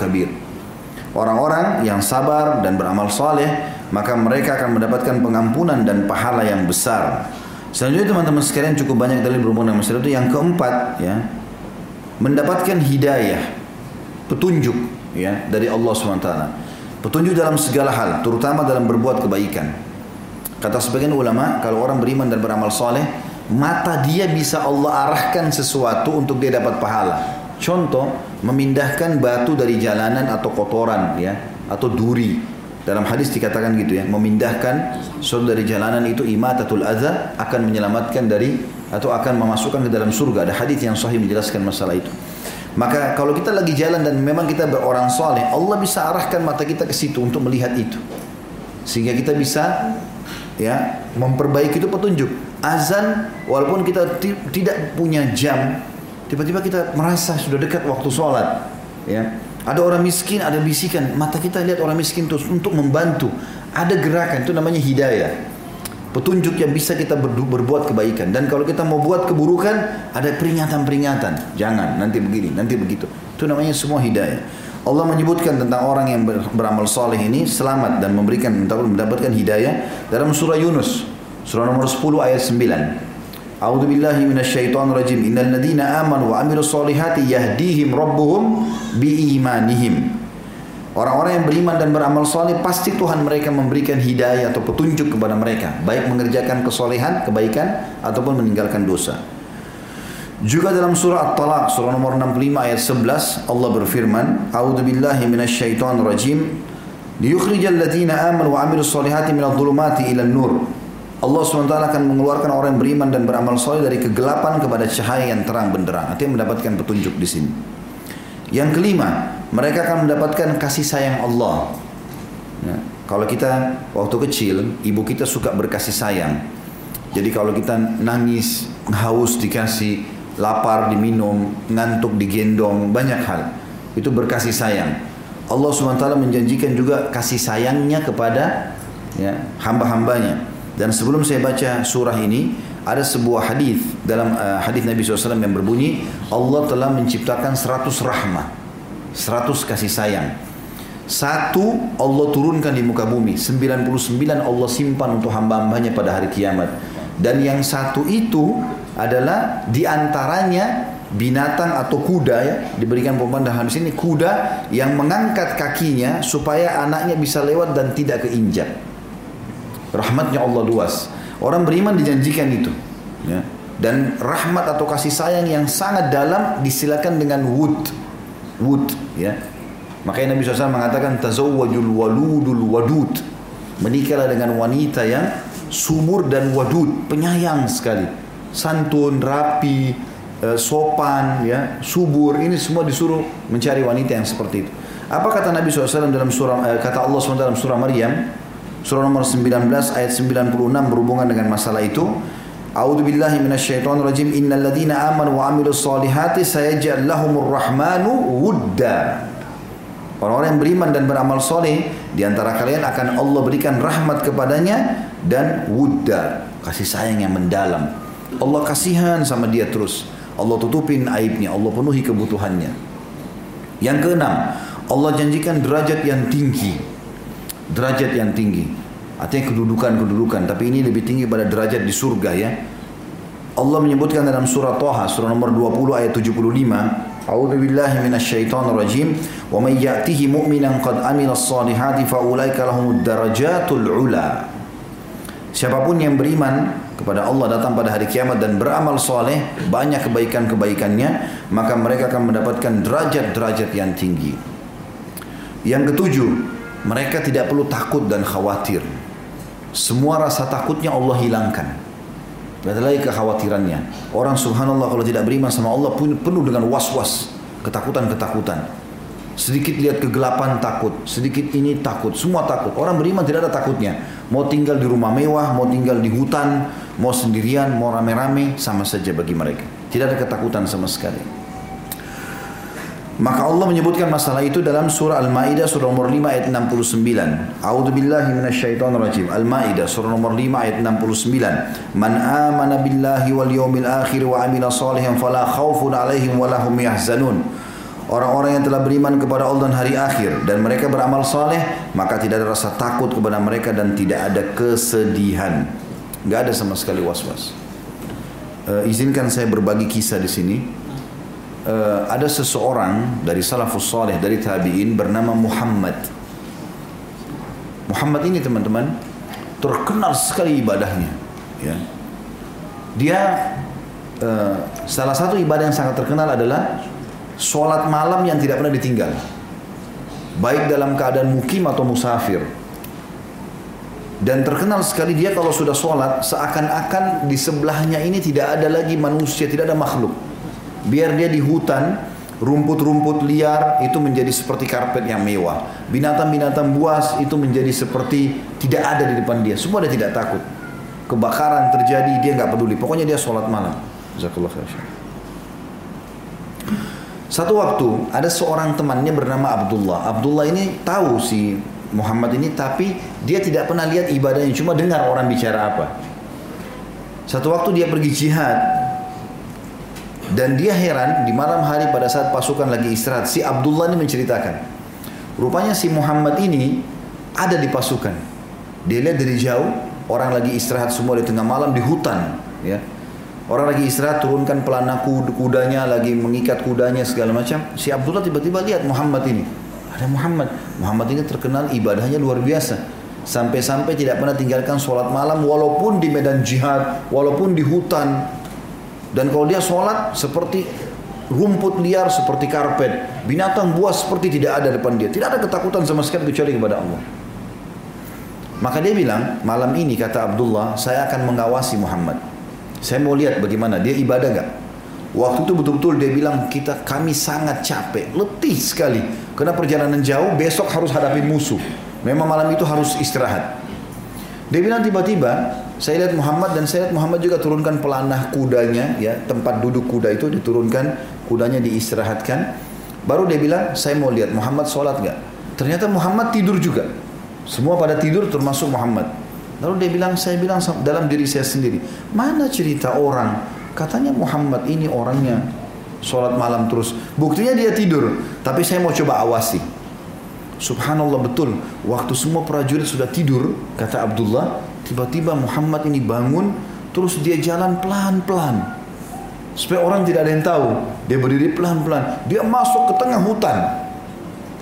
Orang-orang yang sabar dan beramal saleh, maka mereka akan mendapatkan pengampunan dan pahala yang besar. Selanjutnya teman-teman sekalian cukup banyak dalil berhubungan dengan masalah itu. Yang keempat ya mendapatkan hidayah, petunjuk ya dari Allah swt. Petunjuk dalam segala hal, terutama dalam berbuat kebaikan. Kata sebagian ulama, kalau orang beriman dan beramal soleh, mata dia bisa Allah arahkan sesuatu untuk dia dapat pahala. Contoh, memindahkan batu dari jalanan atau kotoran ya, atau duri. Dalam hadis dikatakan gitu ya, memindahkan sesuatu dari jalanan itu imatatul adza akan menyelamatkan dari atau akan memasukkan ke dalam surga. Ada hadis yang sahih menjelaskan masalah itu. Maka kalau kita lagi jalan dan memang kita berorang soleh, Allah bisa arahkan mata kita ke situ untuk melihat itu. Sehingga kita bisa ya memperbaiki itu petunjuk. Azan walaupun kita tidak punya jam, tiba-tiba kita merasa sudah dekat waktu sholat. Ya, ada orang miskin, ada bisikan, mata kita lihat orang miskin terus untuk membantu. Ada gerakan itu namanya hidayah. Petunjuk yang bisa kita berbuat kebaikan. Dan kalau kita mau buat keburukan ada peringatan-peringatan. Jangan nanti begini nanti begitu. Itu namanya semua hidayah. Allah menyebutkan tentang orang yang beramal soleh ini selamat dan memberikan mendapatkan hidayah dalam surah Yunus surah nomor 10 ayat 9 A'udzu billahi minasyaitonir rajim innal ladzina amanu wa amilus solihati yahdihim rabbuhum biimanihim. Orang-orang yang beriman dan beramal soleh pasti Tuhan mereka memberikan hidayah atau petunjuk kepada mereka, baik mengerjakan kesolehan, kebaikan ataupun meninggalkan dosa. Juga dalam surah At-Talaq surah nomor 65 ayat 11 Allah berfirman, "A'udzu billahi minasyaitonir rajim, liyukhrijal ladzina amanu wa 'amilus solihati minadh dhulumati ila nur." Allah SWT akan mengeluarkan orang yang beriman dan beramal soleh dari kegelapan kepada cahaya yang terang benderang. Artinya mendapatkan petunjuk di sini. Yang kelima, mereka akan mendapatkan kasih sayang Allah. Ya, kalau kita waktu kecil, ibu kita suka berkasih sayang. Jadi kalau kita nangis, haus dikasih, lapar diminum, ngantuk digendong, banyak hal. Itu berkasih sayang. Allah SWT menjanjikan juga kasih sayangnya kepada ya, hamba-hambanya. Dan sebelum saya baca surah ini, ada sebuah hadis dalam uh, hadis Nabi SAW yang berbunyi Allah telah menciptakan 100 rahmah 100 kasih sayang. Satu Allah turunkan di muka bumi. 99 Allah simpan untuk hamba-hambanya pada hari kiamat. Dan yang satu itu adalah di antaranya binatang atau kuda ya. Diberikan pemandangan di sini kuda yang mengangkat kakinya supaya anaknya bisa lewat dan tidak keinjak rahmatnya Allah luas Orang beriman dijanjikan itu. Ya. Dan rahmat atau kasih sayang yang sangat dalam disilakan dengan wud. Wud. Ya. Makanya Nabi SAW mengatakan tazawwajul waludul wadud. Menikahlah dengan wanita yang sumur dan wadud, penyayang sekali. Santun, rapi, eh, sopan, ya, subur. Ini semua disuruh mencari wanita yang seperti itu. Apa kata Nabi SAW dalam surah eh, kata Allah SWT dalam surah Maryam? Surah nomor 19 ayat 96 berhubungan dengan masalah itu. A'udzu billahi minasyaitonir rajim. Innal ladzina amanu wa amilus solihati sayaj'al lahumur rahmanu wudda. Orang-orang yang beriman dan beramal soleh di antara kalian akan Allah berikan rahmat kepadanya dan wudda, kasih sayang yang mendalam. Allah kasihan sama dia terus. Allah tutupin aibnya, Allah penuhi kebutuhannya. Yang keenam, Allah janjikan derajat yang tinggi derajat yang tinggi. Artinya kedudukan-kedudukan, tapi ini lebih tinggi pada derajat di surga ya. Allah menyebutkan dalam surah Toha, surah nomor 20 ayat 75, A'udzu billahi minasyaitonir rajim, wa may ya'tihi mu'minan qad amila as-salihati fa ulaika lahumud darajatul ula. Siapa pun yang beriman kepada Allah datang pada hari kiamat dan beramal soleh banyak kebaikan-kebaikannya maka mereka akan mendapatkan derajat-derajat yang tinggi. Yang ketujuh, mereka tidak perlu takut dan khawatir. Semua rasa takutnya Allah hilangkan. Tidak lagi kekhawatirannya. Orang subhanallah kalau tidak beriman sama Allah pun penuh dengan was-was, ketakutan-ketakutan. Sedikit lihat kegelapan takut, sedikit ini takut, semua takut. Orang beriman tidak ada takutnya. Mau tinggal di rumah mewah, mau tinggal di hutan, mau sendirian, mau rame-rame, sama saja bagi mereka. Tidak ada ketakutan sama sekali. Maka Allah menyebutkan masalah itu dalam surah Al-Maidah surah nomor 5 ayat 69. A'udzu billahi minasyaitonir rajim. Al-Maidah surah nomor 5 ayat 69. Man amana billahi wal yawmil akhir wa amila salihan fala khaufun alaihim wa lahum yahzanun. Orang-orang yang telah beriman kepada Allah dan hari akhir dan mereka beramal saleh, maka tidak ada rasa takut kepada mereka dan tidak ada kesedihan. Enggak ada sama sekali was-was. Uh, izinkan saya berbagi kisah di sini uh, ada seseorang dari salafus saleh dari tabi'in bernama Muhammad. Muhammad ini teman-teman terkenal sekali ibadahnya, ya. Dia uh, salah satu ibadah yang sangat terkenal adalah sholat malam yang tidak pernah ditinggal. Baik dalam keadaan mukim atau musafir. Dan terkenal sekali dia kalau sudah sholat seakan-akan di sebelahnya ini tidak ada lagi manusia, tidak ada makhluk. Biar dia di hutan, rumput-rumput liar itu menjadi seperti karpet yang mewah. Binatang-binatang buas itu menjadi seperti tidak ada di depan dia. Semua dia tidak takut. Kebakaran terjadi dia nggak peduli. Pokoknya dia sholat malam. Satu waktu ada seorang temannya bernama Abdullah. Abdullah ini tahu si Muhammad ini tapi dia tidak pernah lihat ibadahnya cuma dengar orang bicara apa satu waktu dia pergi jihad dan dia heran di malam hari pada saat pasukan lagi istirahat si Abdullah ini menceritakan rupanya si Muhammad ini ada di pasukan dia lihat dari jauh orang lagi istirahat semua di tengah malam di hutan ya Orang lagi istirahat turunkan pelana kudanya lagi mengikat kudanya segala macam. Si Abdullah tiba-tiba lihat Muhammad ini. Ada Muhammad. Muhammad ini terkenal ibadahnya luar biasa. Sampai-sampai tidak pernah tinggalkan sholat malam walaupun di medan jihad, walaupun di hutan. Dan kalau dia sholat seperti rumput liar seperti karpet. Binatang buas seperti tidak ada depan dia. Tidak ada ketakutan sama sekali kecuali kepada Allah. Maka dia bilang, malam ini kata Abdullah, saya akan mengawasi Muhammad. Saya mau lihat bagaimana dia ibadah gak? Waktu itu betul-betul dia bilang kita kami sangat capek, letih sekali. Karena perjalanan jauh, besok harus hadapi musuh. Memang malam itu harus istirahat. Dia bilang tiba-tiba, saya lihat Muhammad dan saya lihat Muhammad juga turunkan pelanah kudanya, ya tempat duduk kuda itu diturunkan, kudanya diistirahatkan. Baru dia bilang, saya mau lihat Muhammad sholat gak? Ternyata Muhammad tidur juga. Semua pada tidur termasuk Muhammad. Lalu dia bilang, saya bilang dalam diri saya sendiri, mana cerita orang Katanya Muhammad ini orangnya sholat malam terus. Buktinya dia tidur. Tapi saya mau coba awasi. Subhanallah betul. Waktu semua prajurit sudah tidur, kata Abdullah, tiba-tiba Muhammad ini bangun, terus dia jalan pelan-pelan. Supaya orang tidak ada yang tahu. Dia berdiri pelan-pelan. Dia masuk ke tengah hutan.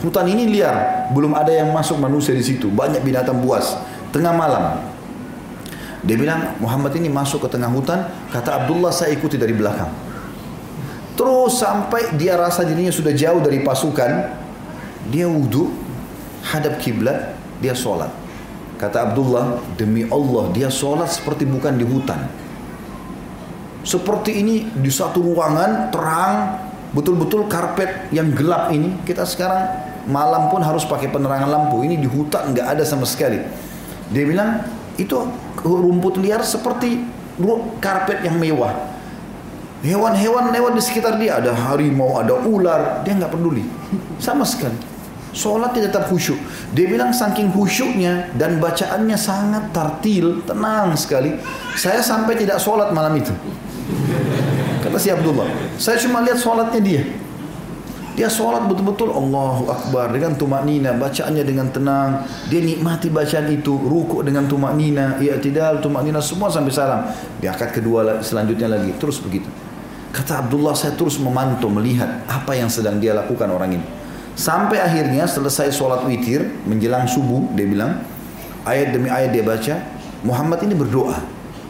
Hutan ini liar, belum ada yang masuk manusia di situ. Banyak binatang buas. Tengah malam, dia bilang Muhammad ini masuk ke tengah hutan, kata Abdullah saya ikuti dari belakang. Terus sampai dia rasa dirinya sudah jauh dari pasukan, dia wudhu, hadap kiblat, dia sholat. Kata Abdullah, demi Allah dia sholat seperti bukan di hutan. Seperti ini di satu ruangan terang, betul-betul karpet yang gelap ini. Kita sekarang malam pun harus pakai penerangan lampu. Ini di hutan nggak ada sama sekali. Dia bilang itu rumput liar seperti karpet yang mewah. Hewan-hewan lewat di sekitar dia, ada harimau, ada ular, dia nggak peduli, sama sekali. Sholat dia tetap khusyuk. Dia bilang saking khusyuknya dan bacaannya sangat tartil, tenang sekali. Saya sampai tidak sholat malam itu. Kata si Abdullah, saya cuma lihat sholatnya dia. Dia sholat betul-betul Allahu Akbar dengan tumak nina, bacaannya dengan tenang. Dia nikmati bacaan itu, rukuk dengan tumak nina, i'tidal, tumak nina, semua sampai salam. Di akad kedua selanjutnya lagi, terus begitu. Kata Abdullah, saya terus memantau, melihat apa yang sedang dia lakukan orang ini. Sampai akhirnya selesai sholat witir, menjelang subuh, dia bilang, ayat demi ayat dia baca, Muhammad ini berdoa.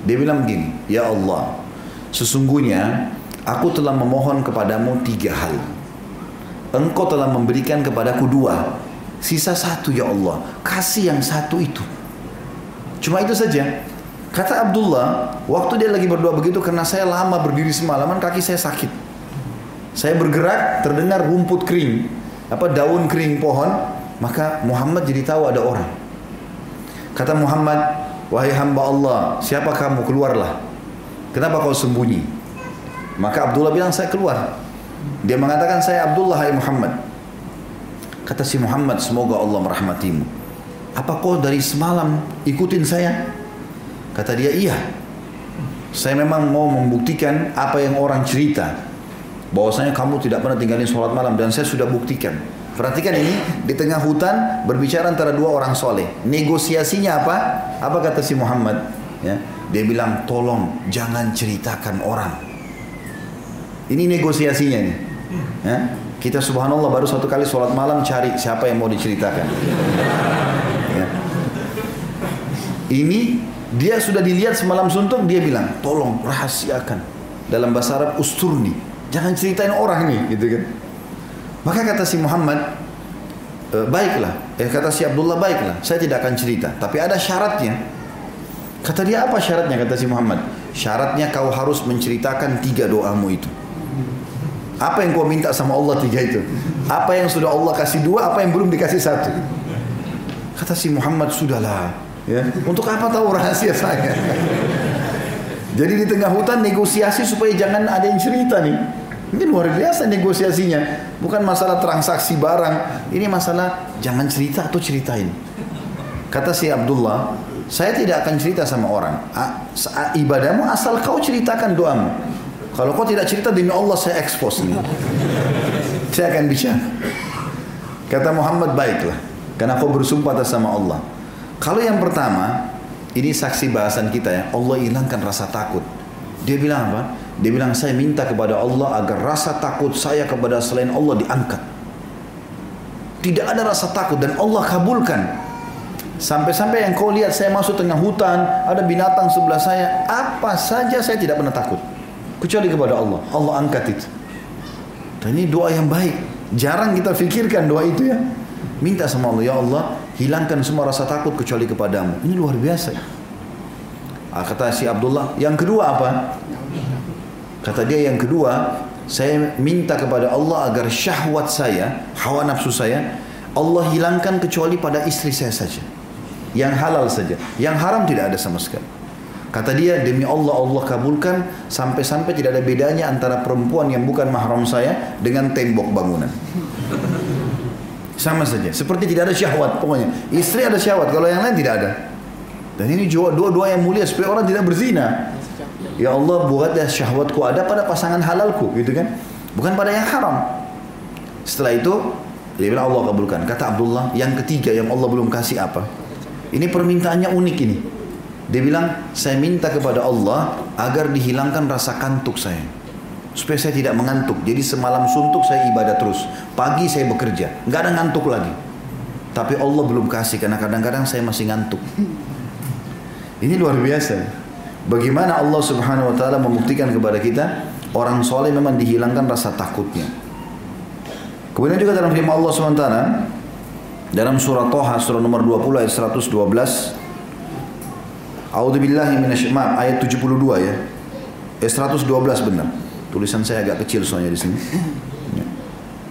Dia bilang begini, Ya Allah, sesungguhnya aku telah memohon kepadamu tiga hal. Engkau telah memberikan kepadaku dua sisa satu ya Allah. Kasih yang satu itu. Cuma itu saja. Kata Abdullah waktu dia lagi berdoa begitu karena saya lama berdiri semalaman kaki saya sakit. Saya bergerak terdengar rumput kering apa daun kering pohon maka Muhammad jadi tahu ada orang kata Muhammad wahai hamba Allah siapa kamu keluarlah kenapa kau sembunyi maka Abdullah bilang saya keluar dia mengatakan saya Abdullah hai Muhammad. Kata si Muhammad semoga Allah merahmatimu. Apa kau dari semalam ikutin saya? Kata dia iya. Saya memang mau membuktikan apa yang orang cerita. Bahwasanya kamu tidak pernah tinggalin sholat malam dan saya sudah buktikan. Perhatikan ini di tengah hutan berbicara antara dua orang soleh. Negosiasinya apa? Apa kata si Muhammad? Ya, dia bilang tolong jangan ceritakan orang ini negosiasinya nih. Ya? Kita subhanallah baru satu kali sholat malam cari siapa yang mau diceritakan. Ya. Ini Dia sudah dilihat semalam suntuk, dia bilang, tolong rahasiakan. Dalam bahasa Arab, usturni. Jangan ceritain orang nih, gitu kan. Maka kata si Muhammad, e, baiklah. Eh, kata si Abdullah, baiklah. Saya tidak akan cerita. Tapi ada syaratnya. Kata dia, apa syaratnya? Kata si Muhammad. Syaratnya kau harus menceritakan tiga doamu itu. Apa yang kau minta sama Allah tiga itu? Apa yang sudah Allah kasih dua, apa yang belum dikasih satu? Kata si Muhammad, sudahlah. Ya, untuk apa tahu rahasia saya? Jadi di tengah hutan negosiasi supaya jangan ada yang cerita nih. Ini luar biasa negosiasinya. Bukan masalah transaksi barang. Ini masalah jangan cerita atau ceritain. Kata si Abdullah, saya tidak akan cerita sama orang. Ibadahmu asal kau ceritakan doamu. Kalau kau tidak cerita demi Allah saya expose ini. Saya akan bicara. Kata Muhammad baiklah. Karena kau bersumpah atas sama Allah. Kalau yang pertama, ini saksi bahasan kita ya, Allah hilangkan rasa takut. Dia bilang apa? Dia bilang saya minta kepada Allah agar rasa takut saya kepada selain Allah diangkat. Tidak ada rasa takut dan Allah kabulkan. Sampai-sampai yang kau lihat saya masuk tengah hutan, ada binatang sebelah saya, apa saja saya tidak pernah takut. Kecuali kepada Allah. Allah angkat itu. Dan ini doa yang baik. Jarang kita fikirkan doa itu ya. Minta sama Allah, ya Allah, hilangkan semua rasa takut kecuali kepadamu. Ini luar biasa. Ah, kata si Abdullah, yang kedua apa? Kata dia yang kedua, saya minta kepada Allah agar syahwat saya, hawa nafsu saya, Allah hilangkan kecuali pada istri saya saja. Yang halal saja. Yang haram tidak ada sama sekali. Kata dia, demi Allah Allah kabulkan sampai-sampai tidak ada bedanya antara perempuan yang bukan mahram saya dengan tembok bangunan. Sama saja. Seperti tidak ada syahwat pokoknya. Istri ada syahwat, kalau yang lain tidak ada. Dan ini dua-dua yang mulia supaya orang tidak berzina. Ya Allah buatlah syahwatku ada pada pasangan halalku gitu kan. Bukan pada yang haram. Setelah itu dia bilang Allah kabulkan. Kata Abdullah yang ketiga yang Allah belum kasih apa? Ini permintaannya unik ini. Dia bilang saya minta kepada Allah agar dihilangkan rasa kantuk saya supaya saya tidak mengantuk. Jadi semalam suntuk saya ibadah terus. Pagi saya bekerja, nggak ada ngantuk lagi. Tapi Allah belum kasih karena kadang-kadang saya masih ngantuk. Ini luar biasa. Bagaimana Allah Subhanahu wa taala membuktikan kepada kita orang soleh memang dihilangkan rasa takutnya. Kemudian juga dalam firman Allah Subhanahu wa taala dalam surah Toha surah nomor 20 ayat 112 A'udzu billahi ayat 72 ya. Eh 112 benar. Tulisan saya agak kecil soalnya di sini. Ya.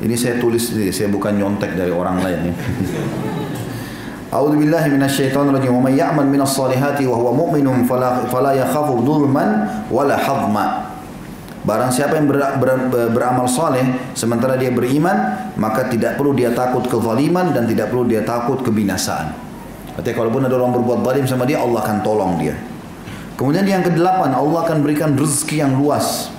Ini saya tulis sendiri, saya bukan nyontek dari orang lain ya. A'udzu billahi minasyaitonir rajim. Wa may ya'mal minas salihati wa huwa mu'minun fala fala yakhafu dhulman wala hadma. Barang siapa yang ber, ber, ber, beramal saleh sementara dia beriman, maka tidak perlu dia takut kezaliman dan tidak perlu dia takut kebinasaan. Artinya kalaupun ada orang berbuat zalim sama dia, Allah akan tolong dia. Kemudian yang kedelapan, Allah akan berikan rezeki yang luas.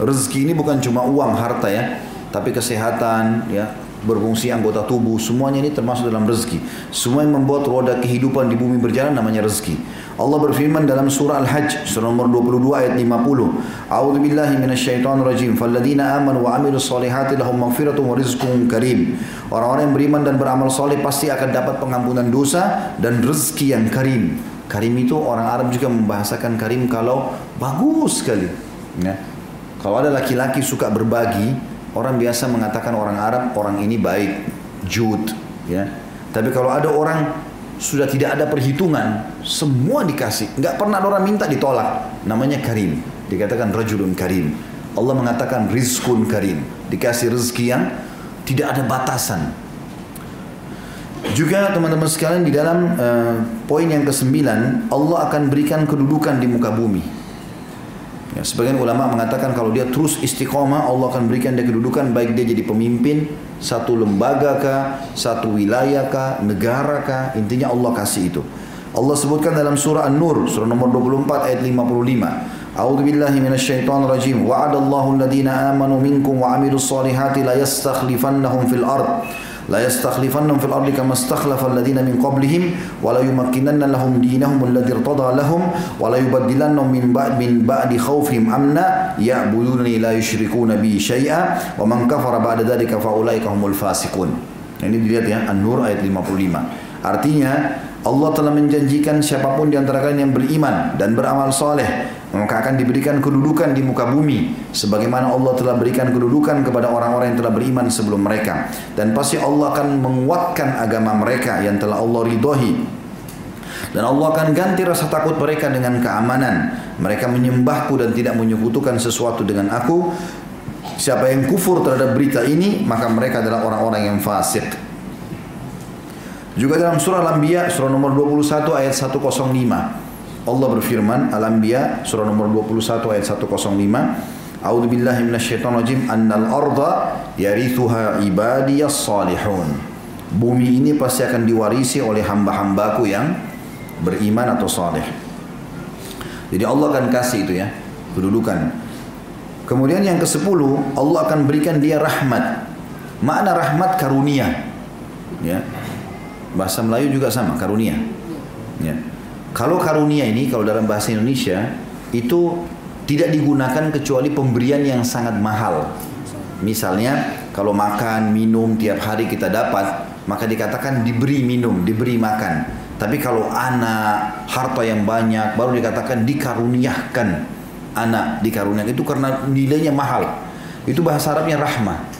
Rezeki ini bukan cuma uang, harta ya, tapi kesehatan, ya, berfungsi anggota tubuh, semuanya ini termasuk dalam rezeki. Semua yang membuat roda kehidupan di bumi berjalan namanya rezeki. Allah berfirman dalam surah Al-Hajj surah nomor 22 ayat 50. A'udzu billahi minasyaitonir rajim. Falladzina amanu wa amilus solihati lahum maghfiratun wa rizqun karim. Orang-orang yang beriman dan beramal soleh pasti akan dapat pengampunan dosa dan rezeki yang karim. Karim itu orang Arab juga membahasakan karim kalau bagus sekali. Ya. Kalau ada laki-laki suka berbagi, orang biasa mengatakan orang Arab orang ini baik, jud, ya. Tapi kalau ada orang sudah tidak ada perhitungan, semua dikasih, nggak pernah orang minta ditolak. Namanya karim, dikatakan rajulun karim. Allah mengatakan rizkun karim, dikasih rezeki yang tidak ada batasan. Juga teman-teman sekalian di dalam uh, poin yang kesembilan, Allah akan berikan kedudukan di muka bumi. Ya, sebagian ulama mengatakan kalau dia terus istiqomah Allah akan berikan dia kedudukan baik dia jadi pemimpin satu lembaga kah, satu wilayah kah, negara kah, intinya Allah kasih itu. Allah sebutkan dalam surah An-Nur surah nomor 24 ayat 55. A'udzu billahi minasyaitonir rajim. Wa'adallahu alladhina amanu minkum wa 'amilus la yastakhlifannahum fil لا yastakhlifannahum في الأرض كما استخلف الذين من قبلهم ولا la yumakkinanna lahum diinahum alladzi irtada lahum wa la yubaddilannahum min ba'd min ba'di khawfihim amna ya'budunani la yusyrikuuna bi syai'a wa man kafara ba'da dzalika ini dilihat ya An-Nur ayat 55 artinya Allah telah menjanjikan siapa pun di antara kalian yang beriman dan beramal soleh maka akan diberikan kedudukan di muka bumi sebagaimana Allah telah berikan kedudukan kepada orang-orang yang telah beriman sebelum mereka. Dan pasti Allah akan menguatkan agama mereka yang telah Allah ridhoi. Dan Allah akan ganti rasa takut mereka dengan keamanan. Mereka menyembahku dan tidak menyekutukan sesuatu dengan aku. Siapa yang kufur terhadap berita ini maka mereka adalah orang-orang yang fasik. Juga dalam surah Al-Anbiya surah nomor 21 ayat 105 Allah berfirman Al-Anbiya surah nomor 21 ayat 105 A'udzu billahi minasyaitonir rajim annal arda yarithuha ibadiyas salihun Bumi ini pasti akan diwarisi oleh hamba-hambaku yang beriman atau saleh. Jadi Allah akan kasih itu ya kedudukan. Kemudian yang ke-10 Allah akan berikan dia rahmat. Makna rahmat karunia. Ya. Bahasa Melayu juga sama, karunia. Ya. Kalau karunia ini kalau dalam bahasa Indonesia itu tidak digunakan kecuali pemberian yang sangat mahal. Misalnya kalau makan, minum tiap hari kita dapat, maka dikatakan diberi minum, diberi makan. Tapi kalau anak, harta yang banyak baru dikatakan dikaruniakan. Anak dikaruniakan itu karena nilainya mahal. Itu bahasa Arabnya rahmah.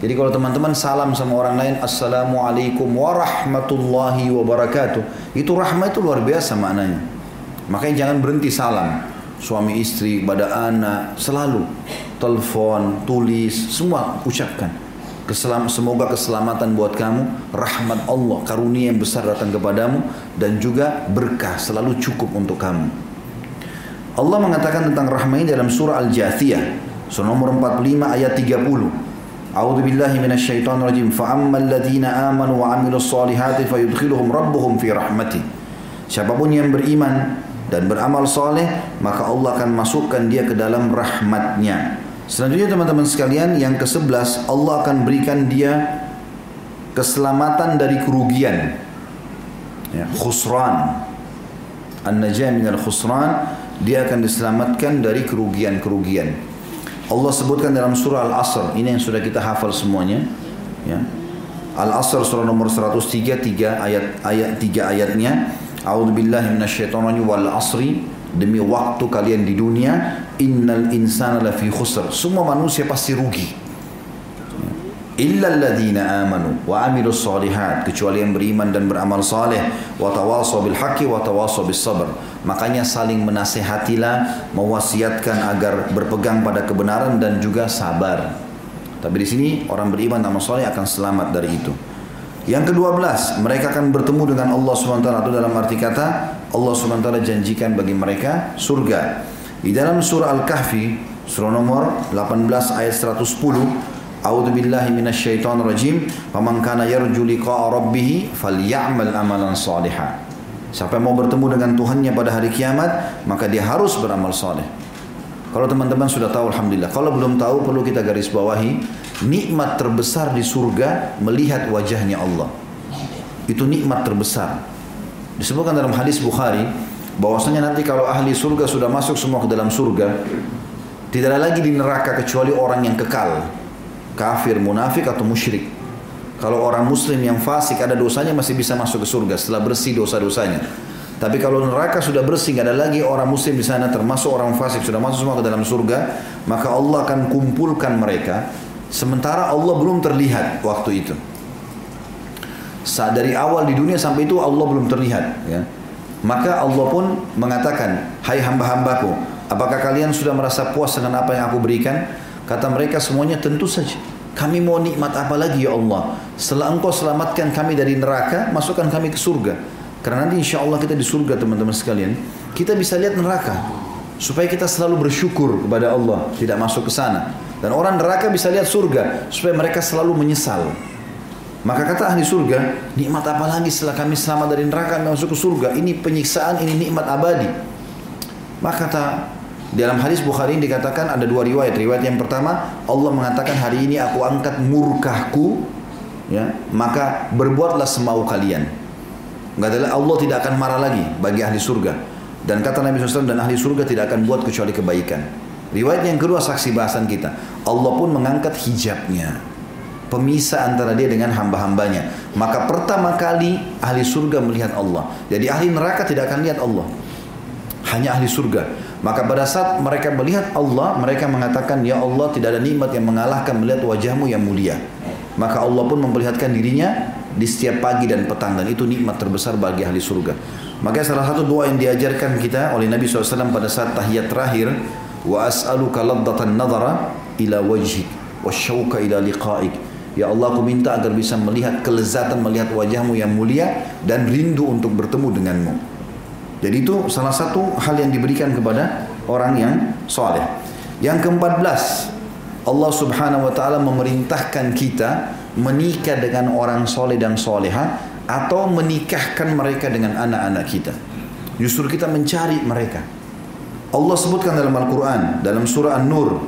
Jadi kalau teman-teman salam sama orang lain Assalamualaikum warahmatullahi wabarakatuh. Itu rahmat itu luar biasa maknanya. Makanya jangan berhenti salam. Suami istri, pada anak Selalu Telepon, tulis, semua ucapkan. Keselam, Semoga keselamatan buat kamu Rahmat Allah, karunia yang besar datang kepadamu Dan juga berkah selalu cukup untuk kamu. Allah mengatakan tentang rahmat ini dalam surah Al-Jathiyah Surah nomor 45 ayat 30 أعوذ بالله من الشيطان الرجيم فأما الذين آمنوا وعملوا الصالحات فيدخلهم ربهم في رحمته Siapapun yang beriman dan beramal soleh maka Allah akan masukkan dia ke dalam rahmatnya. Selanjutnya teman-teman sekalian yang ke-11 Allah akan berikan dia keselamatan dari kerugian. Ya, khusran. An-najah minal khusran dia akan diselamatkan dari kerugian-kerugian. Allah sebutkan dalam surah Al-Asr, ini yang sudah kita hafal semuanya. Ya. Al-Asr surah nomor 103 tiga ayat ayat tiga ayatnya. A'udzu billahi minasyaitonir wal asri demi waktu kalian di dunia innal insana lafi khusr. Semua manusia pasti rugi illa alladhina amanu wa amilus solihat kecuali yang beriman dan beramal saleh wa tawasaw bil haqqi wa tawasaw bis sabr makanya saling menasehatilah mewasiatkan agar berpegang pada kebenaran dan juga sabar tapi di sini orang beriman dan saleh akan selamat dari itu yang kedua belas mereka akan bertemu dengan Allah SWT atau dalam arti kata Allah SWT janjikan bagi mereka surga di dalam surah Al-Kahfi surah nomor 18 ayat 110 A'udzu billahi minasyaitonir rajim. Faman kana yarju liqa'a rabbih falyamal amalan shalihan. Siapa yang mau bertemu dengan Tuhannya pada hari kiamat, maka dia harus beramal saleh. Kalau teman-teman sudah tahu alhamdulillah. Kalau belum tahu perlu kita garis bawahi, nikmat terbesar di surga melihat wajahnya Allah. Itu nikmat terbesar. Disebutkan dalam hadis Bukhari bahwasanya nanti kalau ahli surga sudah masuk semua ke dalam surga, tidak ada lagi di neraka kecuali orang yang kekal kafir, munafik atau musyrik. Kalau orang muslim yang fasik ada dosanya masih bisa masuk ke surga setelah bersih dosa-dosanya. Tapi kalau neraka sudah bersih, tidak ada lagi orang muslim di sana termasuk orang fasik sudah masuk semua ke dalam surga, maka Allah akan kumpulkan mereka sementara Allah belum terlihat waktu itu. Saat dari awal di dunia sampai itu Allah belum terlihat, ya. Maka Allah pun mengatakan, "Hai hamba-hambaku, apakah kalian sudah merasa puas dengan apa yang aku berikan?" Kata mereka semuanya tentu saja. Kami mau nikmat apa lagi ya Allah? Setelah engkau selamatkan kami dari neraka, masukkan kami ke surga. Karena nanti insya Allah kita di surga teman-teman sekalian. Kita bisa lihat neraka. Supaya kita selalu bersyukur kepada Allah. Tidak masuk ke sana. Dan orang neraka bisa lihat surga. Supaya mereka selalu menyesal. Maka kata ahli surga, nikmat apa lagi setelah kami selamat dari neraka masuk ke surga? Ini penyiksaan, ini nikmat abadi. Maka kata dalam hadis Bukhari ini dikatakan ada dua riwayat. Riwayat yang pertama, Allah mengatakan hari ini aku angkat murkahku, ya, maka berbuatlah semau kalian. Enggak ada Allah tidak akan marah lagi bagi ahli surga. Dan kata Nabi SAW dan ahli surga tidak akan buat kecuali kebaikan. Riwayat yang kedua saksi bahasan kita. Allah pun mengangkat hijabnya. pemisah antara dia dengan hamba-hambanya. Maka pertama kali ahli surga melihat Allah. Jadi ahli neraka tidak akan lihat Allah. Hanya ahli surga. Maka pada saat mereka melihat Allah, mereka mengatakan, Ya Allah tidak ada nikmat yang mengalahkan melihat wajahmu yang mulia. Maka Allah pun memperlihatkan dirinya di setiap pagi dan petang. Dan itu nikmat terbesar bagi ahli surga. Maka salah satu doa yang diajarkan kita oleh Nabi SAW pada saat tahiyat terakhir, Wa as'aluka laddatan nadhara ila wajhik wa syauka ila liqa'ik Ya Allah aku minta agar bisa melihat kelezatan melihat wajahmu yang mulia dan rindu untuk bertemu denganmu. Jadi itu salah satu hal yang diberikan kepada orang yang soleh. Yang keempat belas, Allah subhanahu wa ta'ala memerintahkan kita menikah dengan orang soleh dan soleha atau menikahkan mereka dengan anak-anak kita. Justru kita mencari mereka. Allah sebutkan dalam Al-Quran, dalam surah An-Nur,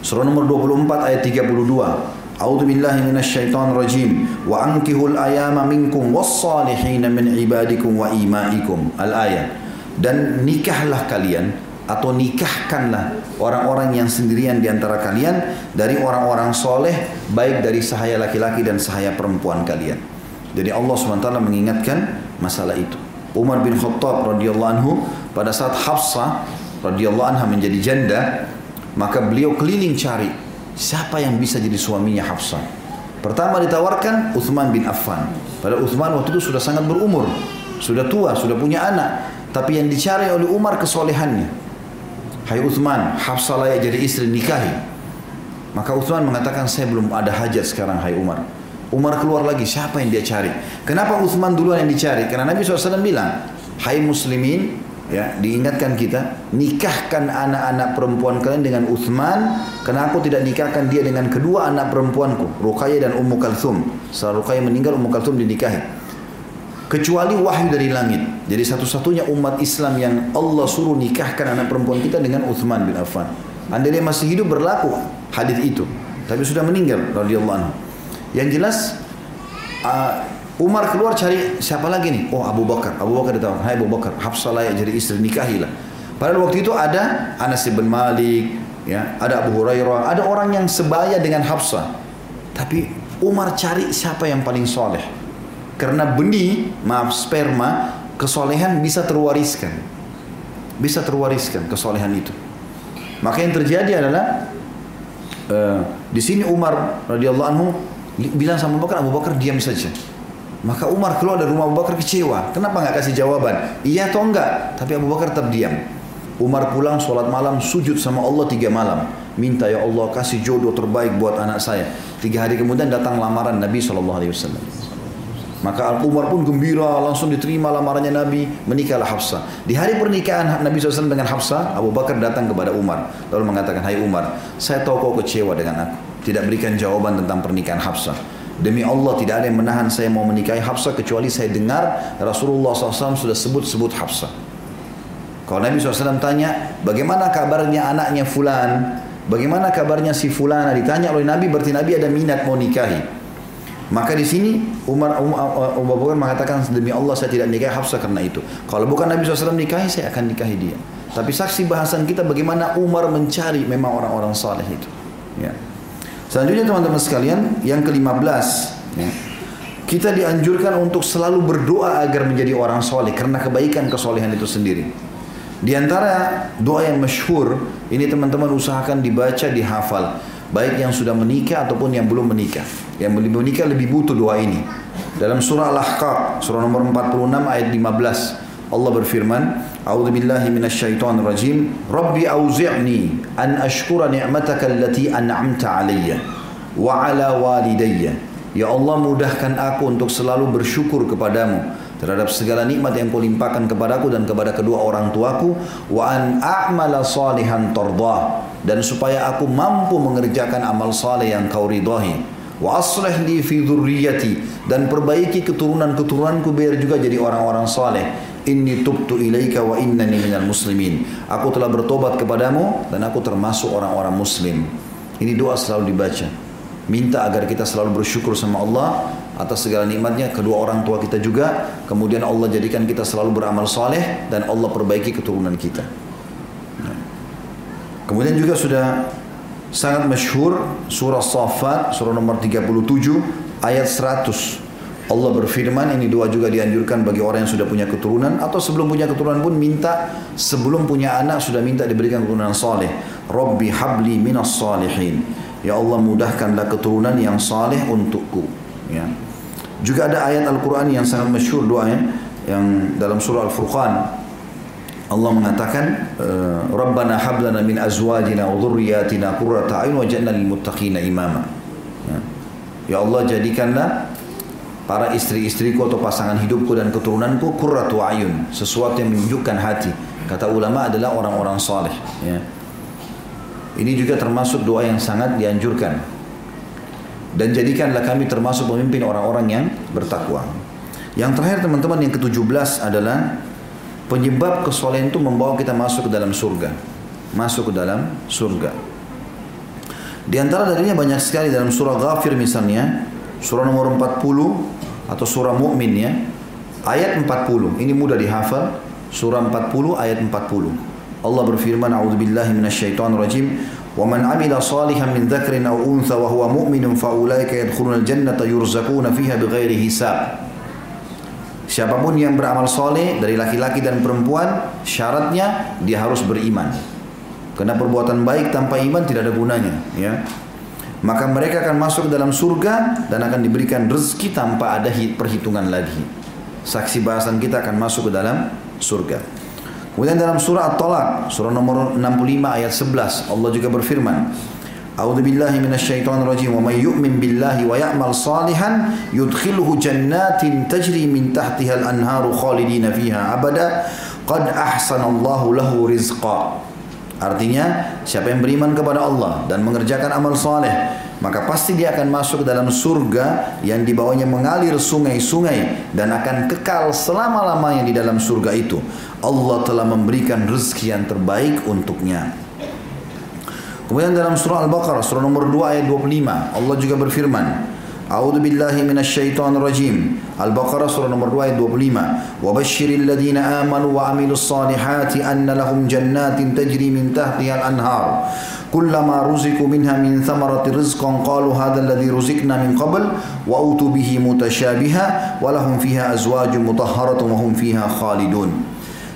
surah nomor 24 ayat 32. A'udzu billahi minasyaitonir rajim wa ankihul ayama minkum was-salihin min ibadikum wa. Dan nikahlah kalian atau nikahkanlah orang-orang yang sendirian di antara kalian dari orang-orang soleh baik dari sahaya laki-laki dan sahaya perempuan kalian. Jadi Allah SWT mengingatkan masalah itu. Umar bin Khattab radhiyallahu anhu pada saat Hafsah radhiyallahu anha menjadi janda maka beliau keliling cari Siapa yang bisa jadi suaminya Hafsah? Pertama ditawarkan Uthman bin Affan. Padahal Uthman waktu itu sudah sangat berumur. Sudah tua, sudah punya anak. Tapi yang dicari oleh Umar kesolehannya. Hai Uthman, Hafsah layak jadi istri nikahi. Maka Uthman mengatakan saya belum ada hajat sekarang hai Umar. Umar keluar lagi, siapa yang dia cari? Kenapa Uthman duluan yang dicari? Karena Nabi SAW bilang, Hai muslimin, ya diingatkan kita nikahkan anak-anak perempuan kalian dengan Uthman karena aku tidak nikahkan dia dengan kedua anak perempuanku Ruqayyah dan Ummu Kalthum setelah Ruqayyah meninggal Ummu Kalthum dinikahi. Kecuali wahyu dari langit. Jadi satu-satunya umat Islam yang Allah suruh nikahkan anak perempuan kita dengan Uthman bin Affan. Anda dia masih hidup berlaku hadis itu. Tapi sudah meninggal radhiyallahu anhu. Yang jelas uh, Umar keluar cari siapa lagi nih? Oh Abu Bakar. Abu Bakar ditawar. Hai Abu Bakar, Hafsah layak jadi istri nikahilah. Padahal waktu itu ada Anas bin Malik, ya, ada Abu Hurairah, ada orang yang sebaya dengan Hafsah. Tapi Umar cari siapa yang paling soleh. Karena benih, maaf sperma, kesolehan bisa terwariskan. Bisa terwariskan kesolehan itu. Maka yang terjadi adalah uh, di sini Umar radhiyallahu anhu bilang sama Abu Bakar, Abu Bakar diam saja. Maka Umar keluar dari rumah Abu Bakar kecewa. Kenapa nggak kasih jawaban? Iya atau enggak? Tapi Abu Bakar tetap diam. Umar pulang sholat malam sujud sama Allah tiga malam. Minta ya Allah kasih jodoh terbaik buat anak saya. Tiga hari kemudian datang lamaran Nabi SAW. Maka Umar pun gembira langsung diterima lamarannya Nabi menikahlah Hafsah. Di hari pernikahan Nabi SAW dengan Hafsah, Abu Bakar datang kepada Umar lalu mengatakan, Hai Umar, saya tahu kau kecewa dengan aku. Tidak berikan jawaban tentang pernikahan Hafsah. Demi Allah tidak ada yang menahan saya mau menikahi Hafsah kecuali saya dengar Rasulullah SAW sudah sebut-sebut Hafsah. Kalau Nabi SAW tanya, bagaimana kabarnya anaknya Fulan? Bagaimana kabarnya si Fulana? Ditanya oleh Nabi, berarti Nabi ada minat mau nikahi. Maka di sini Umar Bakar mengatakan demi Allah saya tidak nikahi Hafsah karena itu. Kalau bukan Nabi SAW nikahi, saya akan nikahi dia. Tapi saksi bahasan kita bagaimana Umar mencari memang orang-orang saleh itu. Ya. Selanjutnya teman-teman sekalian, yang ke-15 ya, kita dianjurkan untuk selalu berdoa agar menjadi orang soleh karena kebaikan kesolehan itu sendiri. Di antara doa yang masyhur ini teman-teman usahakan dibaca, dihafal, baik yang sudah menikah ataupun yang belum menikah. Yang belum menikah lebih butuh doa ini. Dalam surah Al-Ahqaf, surah nomor 46 ayat 15, Allah berfirman, أعوذ بالله من الشيطان الرجيم ربي أوزعني أن أشكر نعمتك التي أنعمت علي وعلى walidayya. Ya يا الله mudahkan aku untuk selalu bersyukur kepadamu terhadap segala nikmat yang kau limpahkan kepadaku dan kepada kedua orang tuaku. Wa an a'mala salihan tardah dan supaya aku mampu mengerjakan amal saleh yang kau ridhai wa aslih li fi dhurriyyati dan perbaiki keturunan-keturunanku biar juga jadi orang-orang saleh Inni tubtu ilaika wa innani minal muslimin. Aku telah bertobat kepadamu dan aku termasuk orang-orang muslim. Ini doa selalu dibaca. Minta agar kita selalu bersyukur sama Allah atas segala nikmatnya kedua orang tua kita juga. Kemudian Allah jadikan kita selalu beramal soleh dan Allah perbaiki keturunan kita. Kemudian juga sudah sangat masyhur surah Safat surah nomor 37 ayat 100. Allah berfirman ini doa juga dianjurkan bagi orang yang sudah punya keturunan atau sebelum punya keturunan pun minta sebelum punya anak sudah minta diberikan keturunan saleh. Rabbi habli minas salihin. Ya Allah mudahkanlah keturunan yang saleh untukku. Ya. Juga ada ayat Al-Quran yang sangat masyhur doanya yang dalam surah Al-Furqan Allah mengatakan eh, Rabbana hablana min azwajina wa dhurriyyatina qurrata a'yun waj'alna lil muttaqina imama. Ya. ya Allah jadikanlah para istri-istriku atau pasangan hidupku dan keturunanku qurratu ayun, sesuatu yang menunjukkan hati. Kata ulama adalah orang-orang saleh, ya. Ini juga termasuk doa yang sangat dianjurkan. Dan jadikanlah kami termasuk pemimpin orang-orang yang bertakwa. Yang terakhir teman-teman yang ke-17 adalah penyebab kesolehan itu membawa kita masuk ke dalam surga. Masuk ke dalam surga. Di antara darinya banyak sekali dalam surah Ghafir misalnya, surah nomor 40 atau surah Mukmin ya. Ayat 40. Ini mudah dihafal. Surah 40 ayat 40. Allah berfirman, "A'udzubillahi minasyaitonirrajim. Salihan min dzakrin aw untha wa huwa mu'minun fa ulaika yadkhuluna al-jannata yurzaquna fiha bighairi hisab." Siapa pun yang beramal soleh dari laki-laki dan perempuan, syaratnya dia harus beriman. Karena perbuatan baik tanpa iman tidak ada gunanya, ya maka mereka akan masuk ke dalam surga dan akan diberikan rezeki tanpa ada perhitungan lagi. Saksi bahasan kita akan masuk ke dalam surga. Kemudian dalam surah At-Talaq, surah nomor 65 ayat 11, Allah juga berfirman, A'udzu billahi minasyaitonir rajim wa may yu'min billahi wa ya'mal salihan yudkhiluhu jannatin tajri min tahtiha al-anharu khalidina fiha abada qad ahsanallahu lahu rizqa Artinya siapa yang beriman kepada Allah dan mengerjakan amal soleh maka pasti dia akan masuk ke dalam surga yang di bawahnya mengalir sungai-sungai dan akan kekal selama-lamanya di dalam surga itu. Allah telah memberikan rezeki yang terbaik untuknya. Kemudian dalam surah Al-Baqarah surah nomor 2 ayat 25 Allah juga berfirman A'udzu billahi minasyaitonir rajim. Al-Baqarah surah nomor 2 ayat 25. Wa basyiril ladzina amanu wa amilus salihati anna lahum jannatin tajri min tahtiha al-anhar. Kullama ruziku minha min thamarati rizqan qalu hadha alladhi ruzikna min qabl wa utu bihi mutasyabiha wa lahum fiha azwajun mutahharatun wa hum fiha khalidun.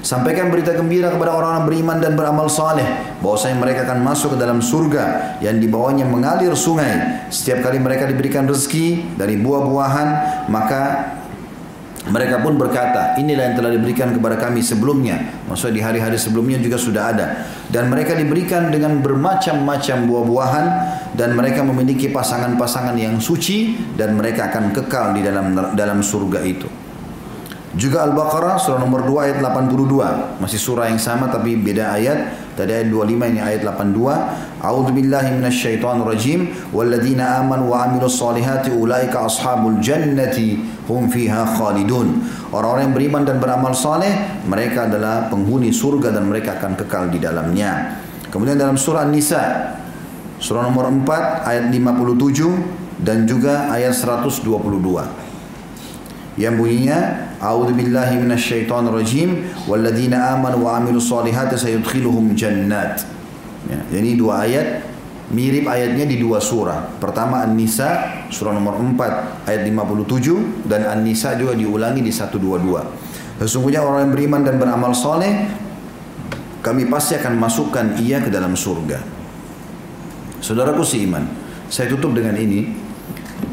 Sampaikan berita gembira kepada orang-orang beriman dan beramal saleh bahwasanya mereka akan masuk ke dalam surga yang di bawahnya mengalir sungai. Setiap kali mereka diberikan rezeki dari buah-buahan, maka mereka pun berkata, inilah yang telah diberikan kepada kami sebelumnya. Maksudnya di hari-hari sebelumnya juga sudah ada. Dan mereka diberikan dengan bermacam-macam buah-buahan dan mereka memiliki pasangan-pasangan yang suci dan mereka akan kekal di dalam dalam surga itu. Juga Al-Baqarah surah nomor 2 ayat 82. Masih surah yang sama tapi beda ayat. Tadi ayat 25 ini ayat 82. A'udzu billahi minasyaitonir rajim. Walladzina amanu wa amilus solihati ulaika ashabul jannati hum fiha khalidun. Orang-orang yang beriman dan beramal saleh, mereka adalah penghuni surga dan mereka akan kekal di dalamnya. Kemudian dalam surah An-Nisa surah nomor 4 ayat 57 dan juga ayat 122 yang bunyinya A'udzu billahi minasyaitonir rajim walladzina amanu wa amilus solihati sayudkhiluhum jannat. Ya, jadi dua ayat mirip ayatnya di dua surah. Pertama An-Nisa surah nomor 4 ayat 57 dan An-Nisa juga diulangi di 122. Sesungguhnya orang yang beriman dan beramal soleh kami pasti akan masukkan ia ke dalam surga. Saudaraku seiman, saya tutup dengan ini.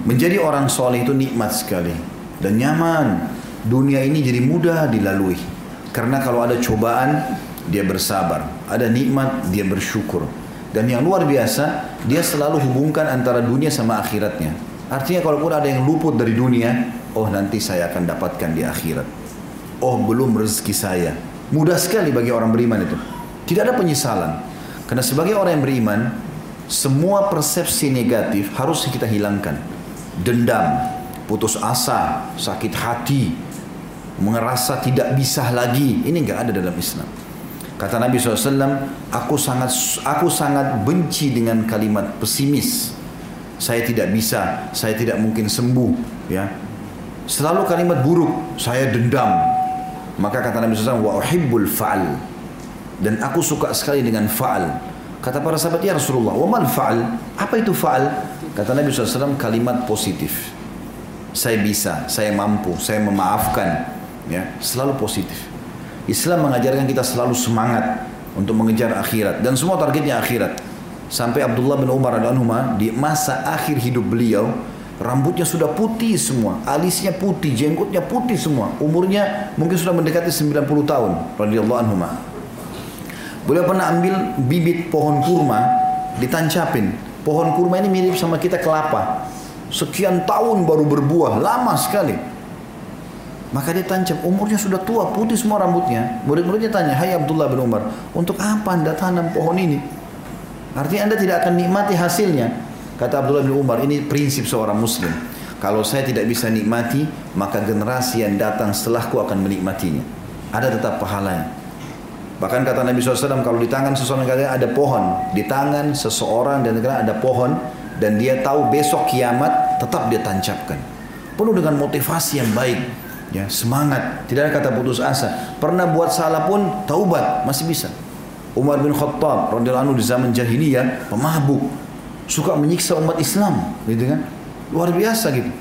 Menjadi orang soleh itu nikmat sekali dan nyaman. Dunia ini jadi mudah dilalui. Karena kalau ada cobaan, dia bersabar. Ada nikmat, dia bersyukur. Dan yang luar biasa, dia selalu hubungkan antara dunia sama akhiratnya. Artinya kalaupun ada yang luput dari dunia, oh nanti saya akan dapatkan di akhirat. Oh belum rezeki saya. Mudah sekali bagi orang beriman itu. Tidak ada penyesalan. Karena sebagai orang yang beriman, semua persepsi negatif harus kita hilangkan. Dendam, putus asa, sakit hati, merasa tidak bisa lagi. Ini enggak ada dalam Islam. Kata Nabi SAW, aku sangat aku sangat benci dengan kalimat pesimis. Saya tidak bisa, saya tidak mungkin sembuh. Ya, selalu kalimat buruk. Saya dendam. Maka kata Nabi SAW, wa uhibbul faal. Dan aku suka sekali dengan faal. Kata para sahabat, ya Rasulullah, wa mal fa'al? Apa itu fa'al? Kata Nabi SAW, kalimat positif. Saya bisa, saya mampu, saya memaafkan. Ya, selalu positif. Islam mengajarkan kita selalu semangat untuk mengejar akhirat dan semua targetnya akhirat. Sampai Abdullah bin Umar radhiyallahu di masa akhir hidup beliau, rambutnya sudah putih semua, alisnya putih, jenggotnya putih semua. Umurnya mungkin sudah mendekati 90 tahun radhiyallahu anhu. Beliau pernah ambil bibit pohon kurma, ditancapin. Pohon kurma ini mirip sama kita kelapa. Sekian tahun baru berbuah, lama sekali. Maka dia tancap, umurnya sudah tua, putih semua rambutnya. Murid-muridnya tanya, Hai Abdullah bin Umar, untuk apa anda tanam pohon ini? Artinya anda tidak akan nikmati hasilnya. Kata Abdullah bin Umar, ini prinsip seorang muslim. Kalau saya tidak bisa nikmati, maka generasi yang datang setelahku akan menikmatinya. Ada tetap pahalanya. Bahkan kata Nabi SAW kalau di tangan seseorang ada pohon, di tangan seseorang dan negara ada pohon dan dia tahu besok kiamat tetap dia tancapkan. Penuh dengan motivasi yang baik, ya semangat, tidak ada kata putus asa. Pernah buat salah pun taubat masih bisa. Umar bin Khattab radhiyallahu anhu di zaman jahiliyah pemabuk, suka menyiksa umat Islam, gitu kan? Luar biasa gitu.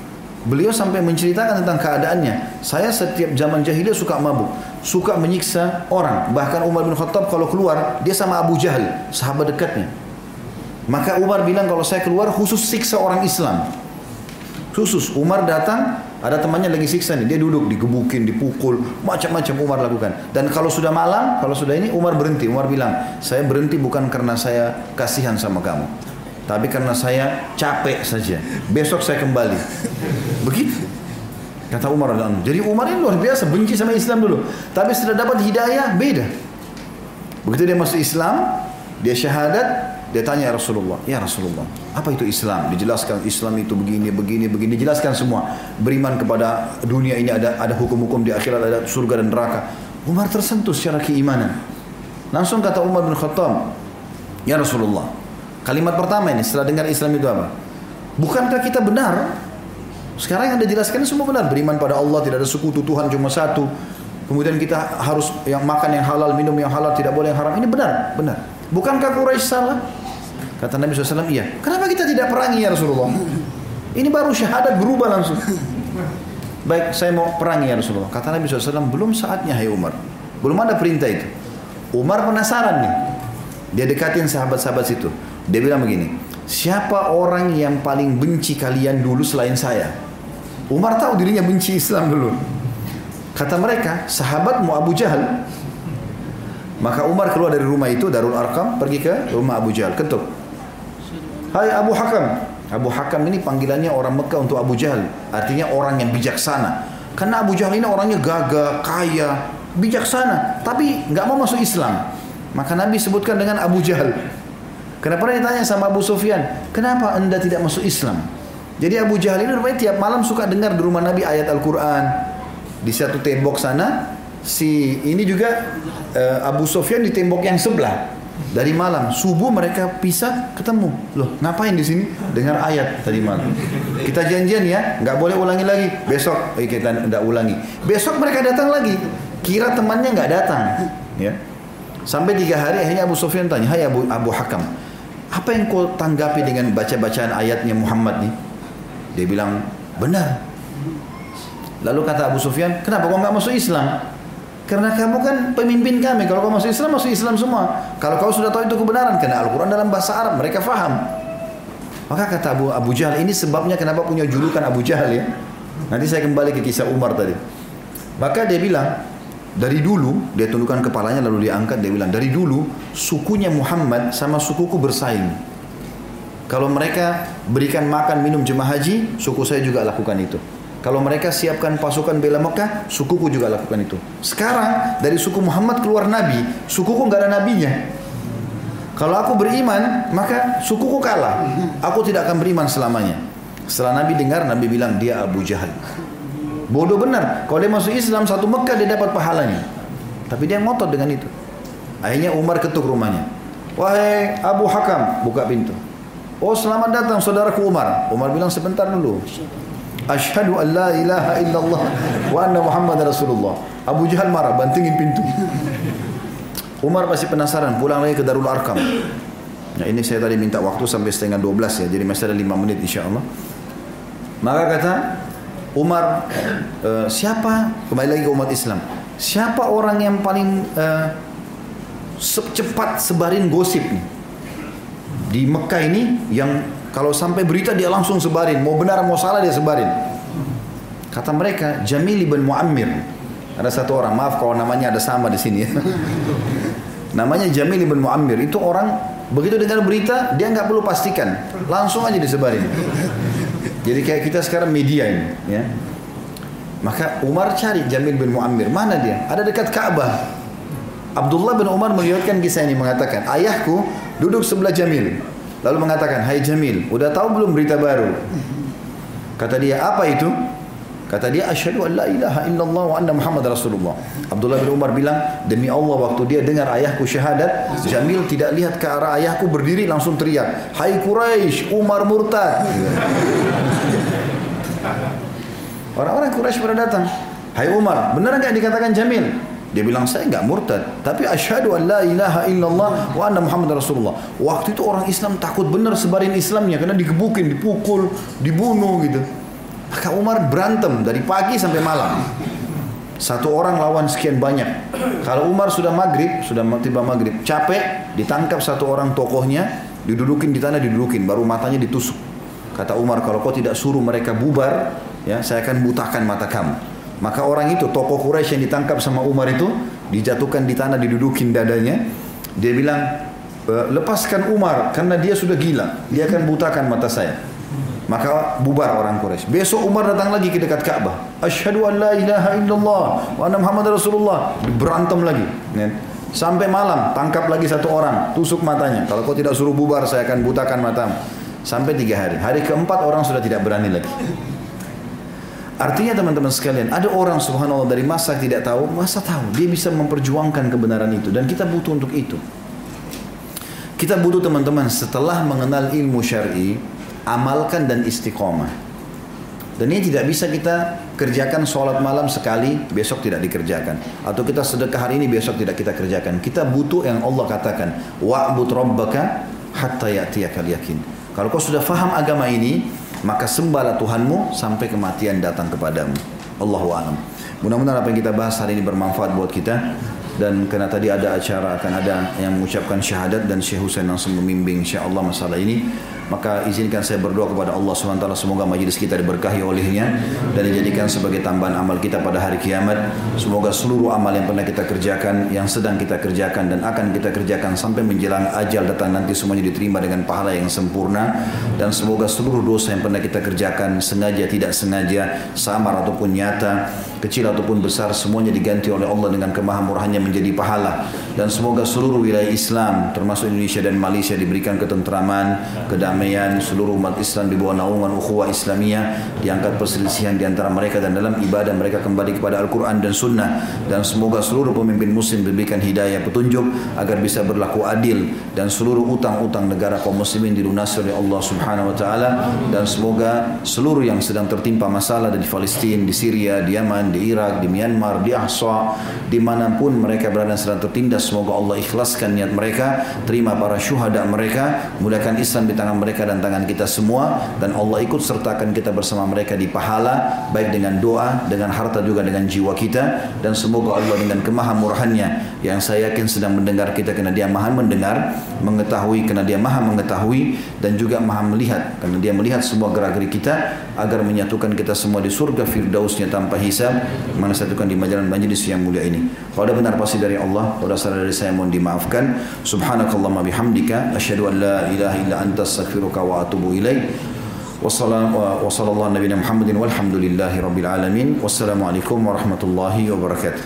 Beliau sampai menceritakan tentang keadaannya. Saya setiap zaman jahiliyah suka mabuk, suka menyiksa orang. Bahkan Umar bin Khattab kalau keluar, dia sama Abu Jahal, sahabat dekatnya. Maka Umar bilang kalau saya keluar khusus siksa orang Islam. Khusus Umar datang, ada temannya lagi siksa nih, dia duduk digebukin, dipukul, macam-macam Umar lakukan. Dan kalau sudah malam, kalau sudah ini Umar berhenti. Umar bilang, saya berhenti bukan karena saya kasihan sama kamu. Tapi karena saya capek saja. Besok saya kembali. Begitu. Kata Umar radhiyallahu Jadi Umar ini luar biasa benci sama Islam dulu. Tapi setelah dapat hidayah beda. Begitu dia masuk Islam, dia syahadat, dia tanya ya Rasulullah, ya Rasulullah, apa itu Islam? Dijelaskan Islam itu begini, begini, begini. Dijelaskan semua. Beriman kepada dunia ini ada ada hukum-hukum di akhirat, ada surga dan neraka. Umar tersentuh secara keimanan. Langsung kata Umar bin Khattab, ya Rasulullah, Kalimat pertama ini setelah dengar Islam itu apa? Bukankah kita benar? Sekarang yang anda jelaskan semua benar. Beriman pada Allah, tidak ada sekutu Tuhan cuma satu. Kemudian kita harus yang makan yang halal, minum yang halal, tidak boleh yang haram. Ini benar, benar. Bukankah Quraisy salah? Kata Nabi SAW, iya. Kenapa kita tidak perangi ya Rasulullah? Ini baru syahadat berubah langsung. Baik, saya mau perangi ya Rasulullah. Kata Nabi SAW, belum saatnya hai Umar. Belum ada perintah itu. Umar penasaran nih. Dia dekatin sahabat-sahabat situ. Dia bilang begini, siapa orang yang paling benci kalian dulu selain saya? Umar tahu dirinya benci Islam dulu. Kata mereka, sahabatmu Abu Jahal. Maka Umar keluar dari rumah itu, Darul Arkam, pergi ke rumah Abu Jahal, ketuk. Hai Abu Hakam. Abu Hakam ini panggilannya orang Mekah untuk Abu Jahal. Artinya orang yang bijaksana. Karena Abu Jahal ini orangnya gagah, kaya, bijaksana. Tapi nggak mau masuk Islam. Maka Nabi sebutkan dengan Abu Jahal. Kenapa dia ditanya sama Abu Sufyan, kenapa anda tidak masuk Islam? Jadi Abu Jahal ini rupanya tiap malam suka dengar di rumah Nabi ayat Al-Quran. Di satu tembok sana, si ini juga uh, Abu Sufyan di tembok yang sebelah. Dari malam subuh mereka pisah ketemu. Loh, ngapain di sini? Dengar ayat tadi malam. Kita janjian ya, nggak boleh ulangi lagi. Besok eh, kita tidak ulangi. Besok mereka datang lagi. Kira temannya nggak datang, ya. Sampai tiga hari akhirnya Abu Sufyan tanya, Hai Abu Abu Hakam, apa yang kau tanggapi dengan baca-bacaan ayatnya Muhammad nih? Dia bilang, benar. Lalu kata Abu Sufyan, kenapa kau nggak masuk Islam? Karena kamu kan pemimpin kami. Kalau kau masuk Islam, masuk Islam semua. Kalau kau sudah tahu itu kebenaran, karena Al-Quran dalam bahasa Arab, mereka faham. Maka kata Abu, Abu Jahal, ini sebabnya kenapa punya julukan Abu Jahal ya. Nanti saya kembali ke kisah Umar tadi. Maka dia bilang, dari dulu dia tundukkan kepalanya lalu dia angkat dia bilang dari dulu sukunya Muhammad sama sukuku bersaing. Kalau mereka berikan makan minum jemaah haji, suku saya juga lakukan itu. Kalau mereka siapkan pasukan bela Mekah, sukuku juga lakukan itu. Sekarang dari suku Muhammad keluar nabi, sukuku nggak ada nabinya. Kalau aku beriman, maka sukuku kalah. Aku tidak akan beriman selamanya. Setelah Nabi dengar, Nabi bilang dia Abu Jahal. Bodoh benar. Kalau dia masuk Islam satu Mekah dia dapat pahalanya. Tapi dia ngotot dengan itu. Akhirnya Umar ketuk rumahnya. Wahai Abu Hakam, buka pintu. Oh selamat datang saudaraku Umar. Umar bilang sebentar dulu. Ashhadu an la ilaha illallah wa anna Muhammad Rasulullah. Abu Jahal marah, bantingin pintu. Umar pasti penasaran, pulang lagi ke Darul Arkam. Nah, ini saya tadi minta waktu sampai setengah 12 ya, jadi masih ada 5 menit insya Allah. Maka kata Umar, e, siapa kembali lagi ke umat Islam? Siapa orang yang paling e, cepat sebarin gosip nih? Di Mekah ini yang kalau sampai berita dia langsung sebarin, mau benar mau salah dia sebarin. Kata mereka Jamil bin Muammir. Ada satu orang, maaf kalau namanya ada sama di sini ya. namanya Jamil bin Muammir. Itu orang Begitu dengar berita, dia nggak perlu pastikan, langsung aja disebarin. Jadi kayak kita sekarang media ini, ya. Maka Umar cari Jamil bin Muammir, mana dia? Ada dekat Ka'bah. Abdullah bin Umar melihatkan kisah ini mengatakan, ayahku duduk sebelah Jamil. Lalu mengatakan, Hai Jamil, udah tahu belum berita baru? Kata dia, apa itu? Kata dia asyhadu an la ilaha illallah wa anna Muhammad Rasulullah. Abdullah bin Umar bilang, demi Allah waktu dia dengar ayahku syahadat, Jamil tidak lihat ke arah ayahku berdiri langsung teriak, "Hai Quraisy, Umar murtad." Orang-orang Quraisy pada datang. Hai Umar, benar enggak dikatakan Jamil? Dia bilang saya enggak murtad, tapi asyhadu an la ilaha illallah wa anna Muhammad Rasulullah. Waktu itu orang Islam takut benar sebarin Islamnya karena digebukin, dipukul, dibunuh gitu. Maka Umar berantem dari pagi sampai malam. Satu orang lawan sekian banyak. Kalau Umar sudah maghrib, sudah tiba maghrib, capek, ditangkap satu orang tokohnya, didudukin di tanah, didudukin, baru matanya ditusuk. Kata Umar, kalau kau tidak suruh mereka bubar, ya saya akan butakan mata kamu. Maka orang itu, tokoh Quraisy yang ditangkap sama Umar itu, dijatuhkan di tanah, didudukin dadanya. Dia bilang, e, lepaskan Umar karena dia sudah gila, dia akan butakan mata saya. Maka bubar orang Quraisy. Besok Umar datang lagi ke dekat Ka'bah. Asyhadu an la ilaha illallah wa anna Muhammad Rasulullah. Berantem lagi. Sampai malam tangkap lagi satu orang, tusuk matanya. Kalau kau tidak suruh bubar, saya akan butakan matamu. Sampai tiga hari. Hari keempat orang sudah tidak berani lagi. Artinya teman-teman sekalian, ada orang subhanallah dari masa tidak tahu, masa tahu. Dia bisa memperjuangkan kebenaran itu. Dan kita butuh untuk itu. Kita butuh teman-teman setelah mengenal ilmu syar'i, amalkan dan istiqomah. Dan ini tidak bisa kita kerjakan sholat malam sekali, besok tidak dikerjakan. Atau kita sedekah hari ini, besok tidak kita kerjakan. Kita butuh yang Allah katakan, wa'bud rabbaka hatta ya'tiyakal yakin. Kalau kau sudah faham agama ini, maka sembahlah Tuhanmu sampai kematian datang kepadamu. Allahu a'lam. Mudah-mudahan apa yang kita bahas hari ini bermanfaat buat kita dan karena tadi ada acara akan ada yang mengucapkan syahadat dan Syekh Husain langsung membimbing insyaallah masalah ini maka izinkan saya berdoa kepada Allah SWT semoga majlis kita diberkahi olehnya dan dijadikan sebagai tambahan amal kita pada hari kiamat. Semoga seluruh amal yang pernah kita kerjakan yang sedang kita kerjakan dan akan kita kerjakan sampai menjelang ajal datang nanti semuanya diterima dengan pahala yang sempurna. Dan semoga seluruh dosa yang pernah kita kerjakan sengaja tidak sengaja samar ataupun nyata kecil ataupun besar semuanya diganti oleh Allah dengan kemahamurahannya menjadi pahala. Dan semoga seluruh wilayah Islam termasuk Indonesia dan Malaysia diberikan ketentraman kedamaian seluruh umat Islam di bawah naungan ukhuwah Islamiyah diangkat perselisihan di antara mereka dan dalam ibadah mereka kembali kepada Al-Quran dan Sunnah. Dan semoga seluruh pemimpin muslim diberikan hidayah petunjuk agar bisa berlaku adil dan seluruh utang-utang negara kaum muslimin dilunasi oleh Allah Subhanahu wa taala. Dan semoga seluruh yang sedang tertimpa masalah di Palestina, di Syria, di Yaman, di Irak, di Myanmar, di Ahsa, di mana pun mereka berada sedang tertindas semoga Allah ikhlaskan niat mereka terima para syuhada mereka mudahkan Islam di tangan mereka mereka dan tangan kita semua dan Allah ikut sertakan kita bersama mereka di pahala baik dengan doa, dengan harta juga dengan jiwa kita dan semoga Allah dengan kemahamurahannya yang saya yakin sedang mendengar kita karena dia maha mendengar, mengetahui karena dia maha mengetahui dan juga maha melihat karena dia melihat semua gerak-gerik kita agar menyatukan kita semua di surga firdausnya tanpa hisab satukan di majalah majlis yang mulia ini. Kalau ada benar pasti dari Allah, kalau salah dari saya mohon dimaafkan. Subhanakallahumma bihamdika asyhadu an la ilaha illa anta أستغفرك وأتوب إليك. والسلام وصلى الله على نبينا محمد والحمد لله رب العالمين. والسلام عليكم ورحمة الله وبركاته.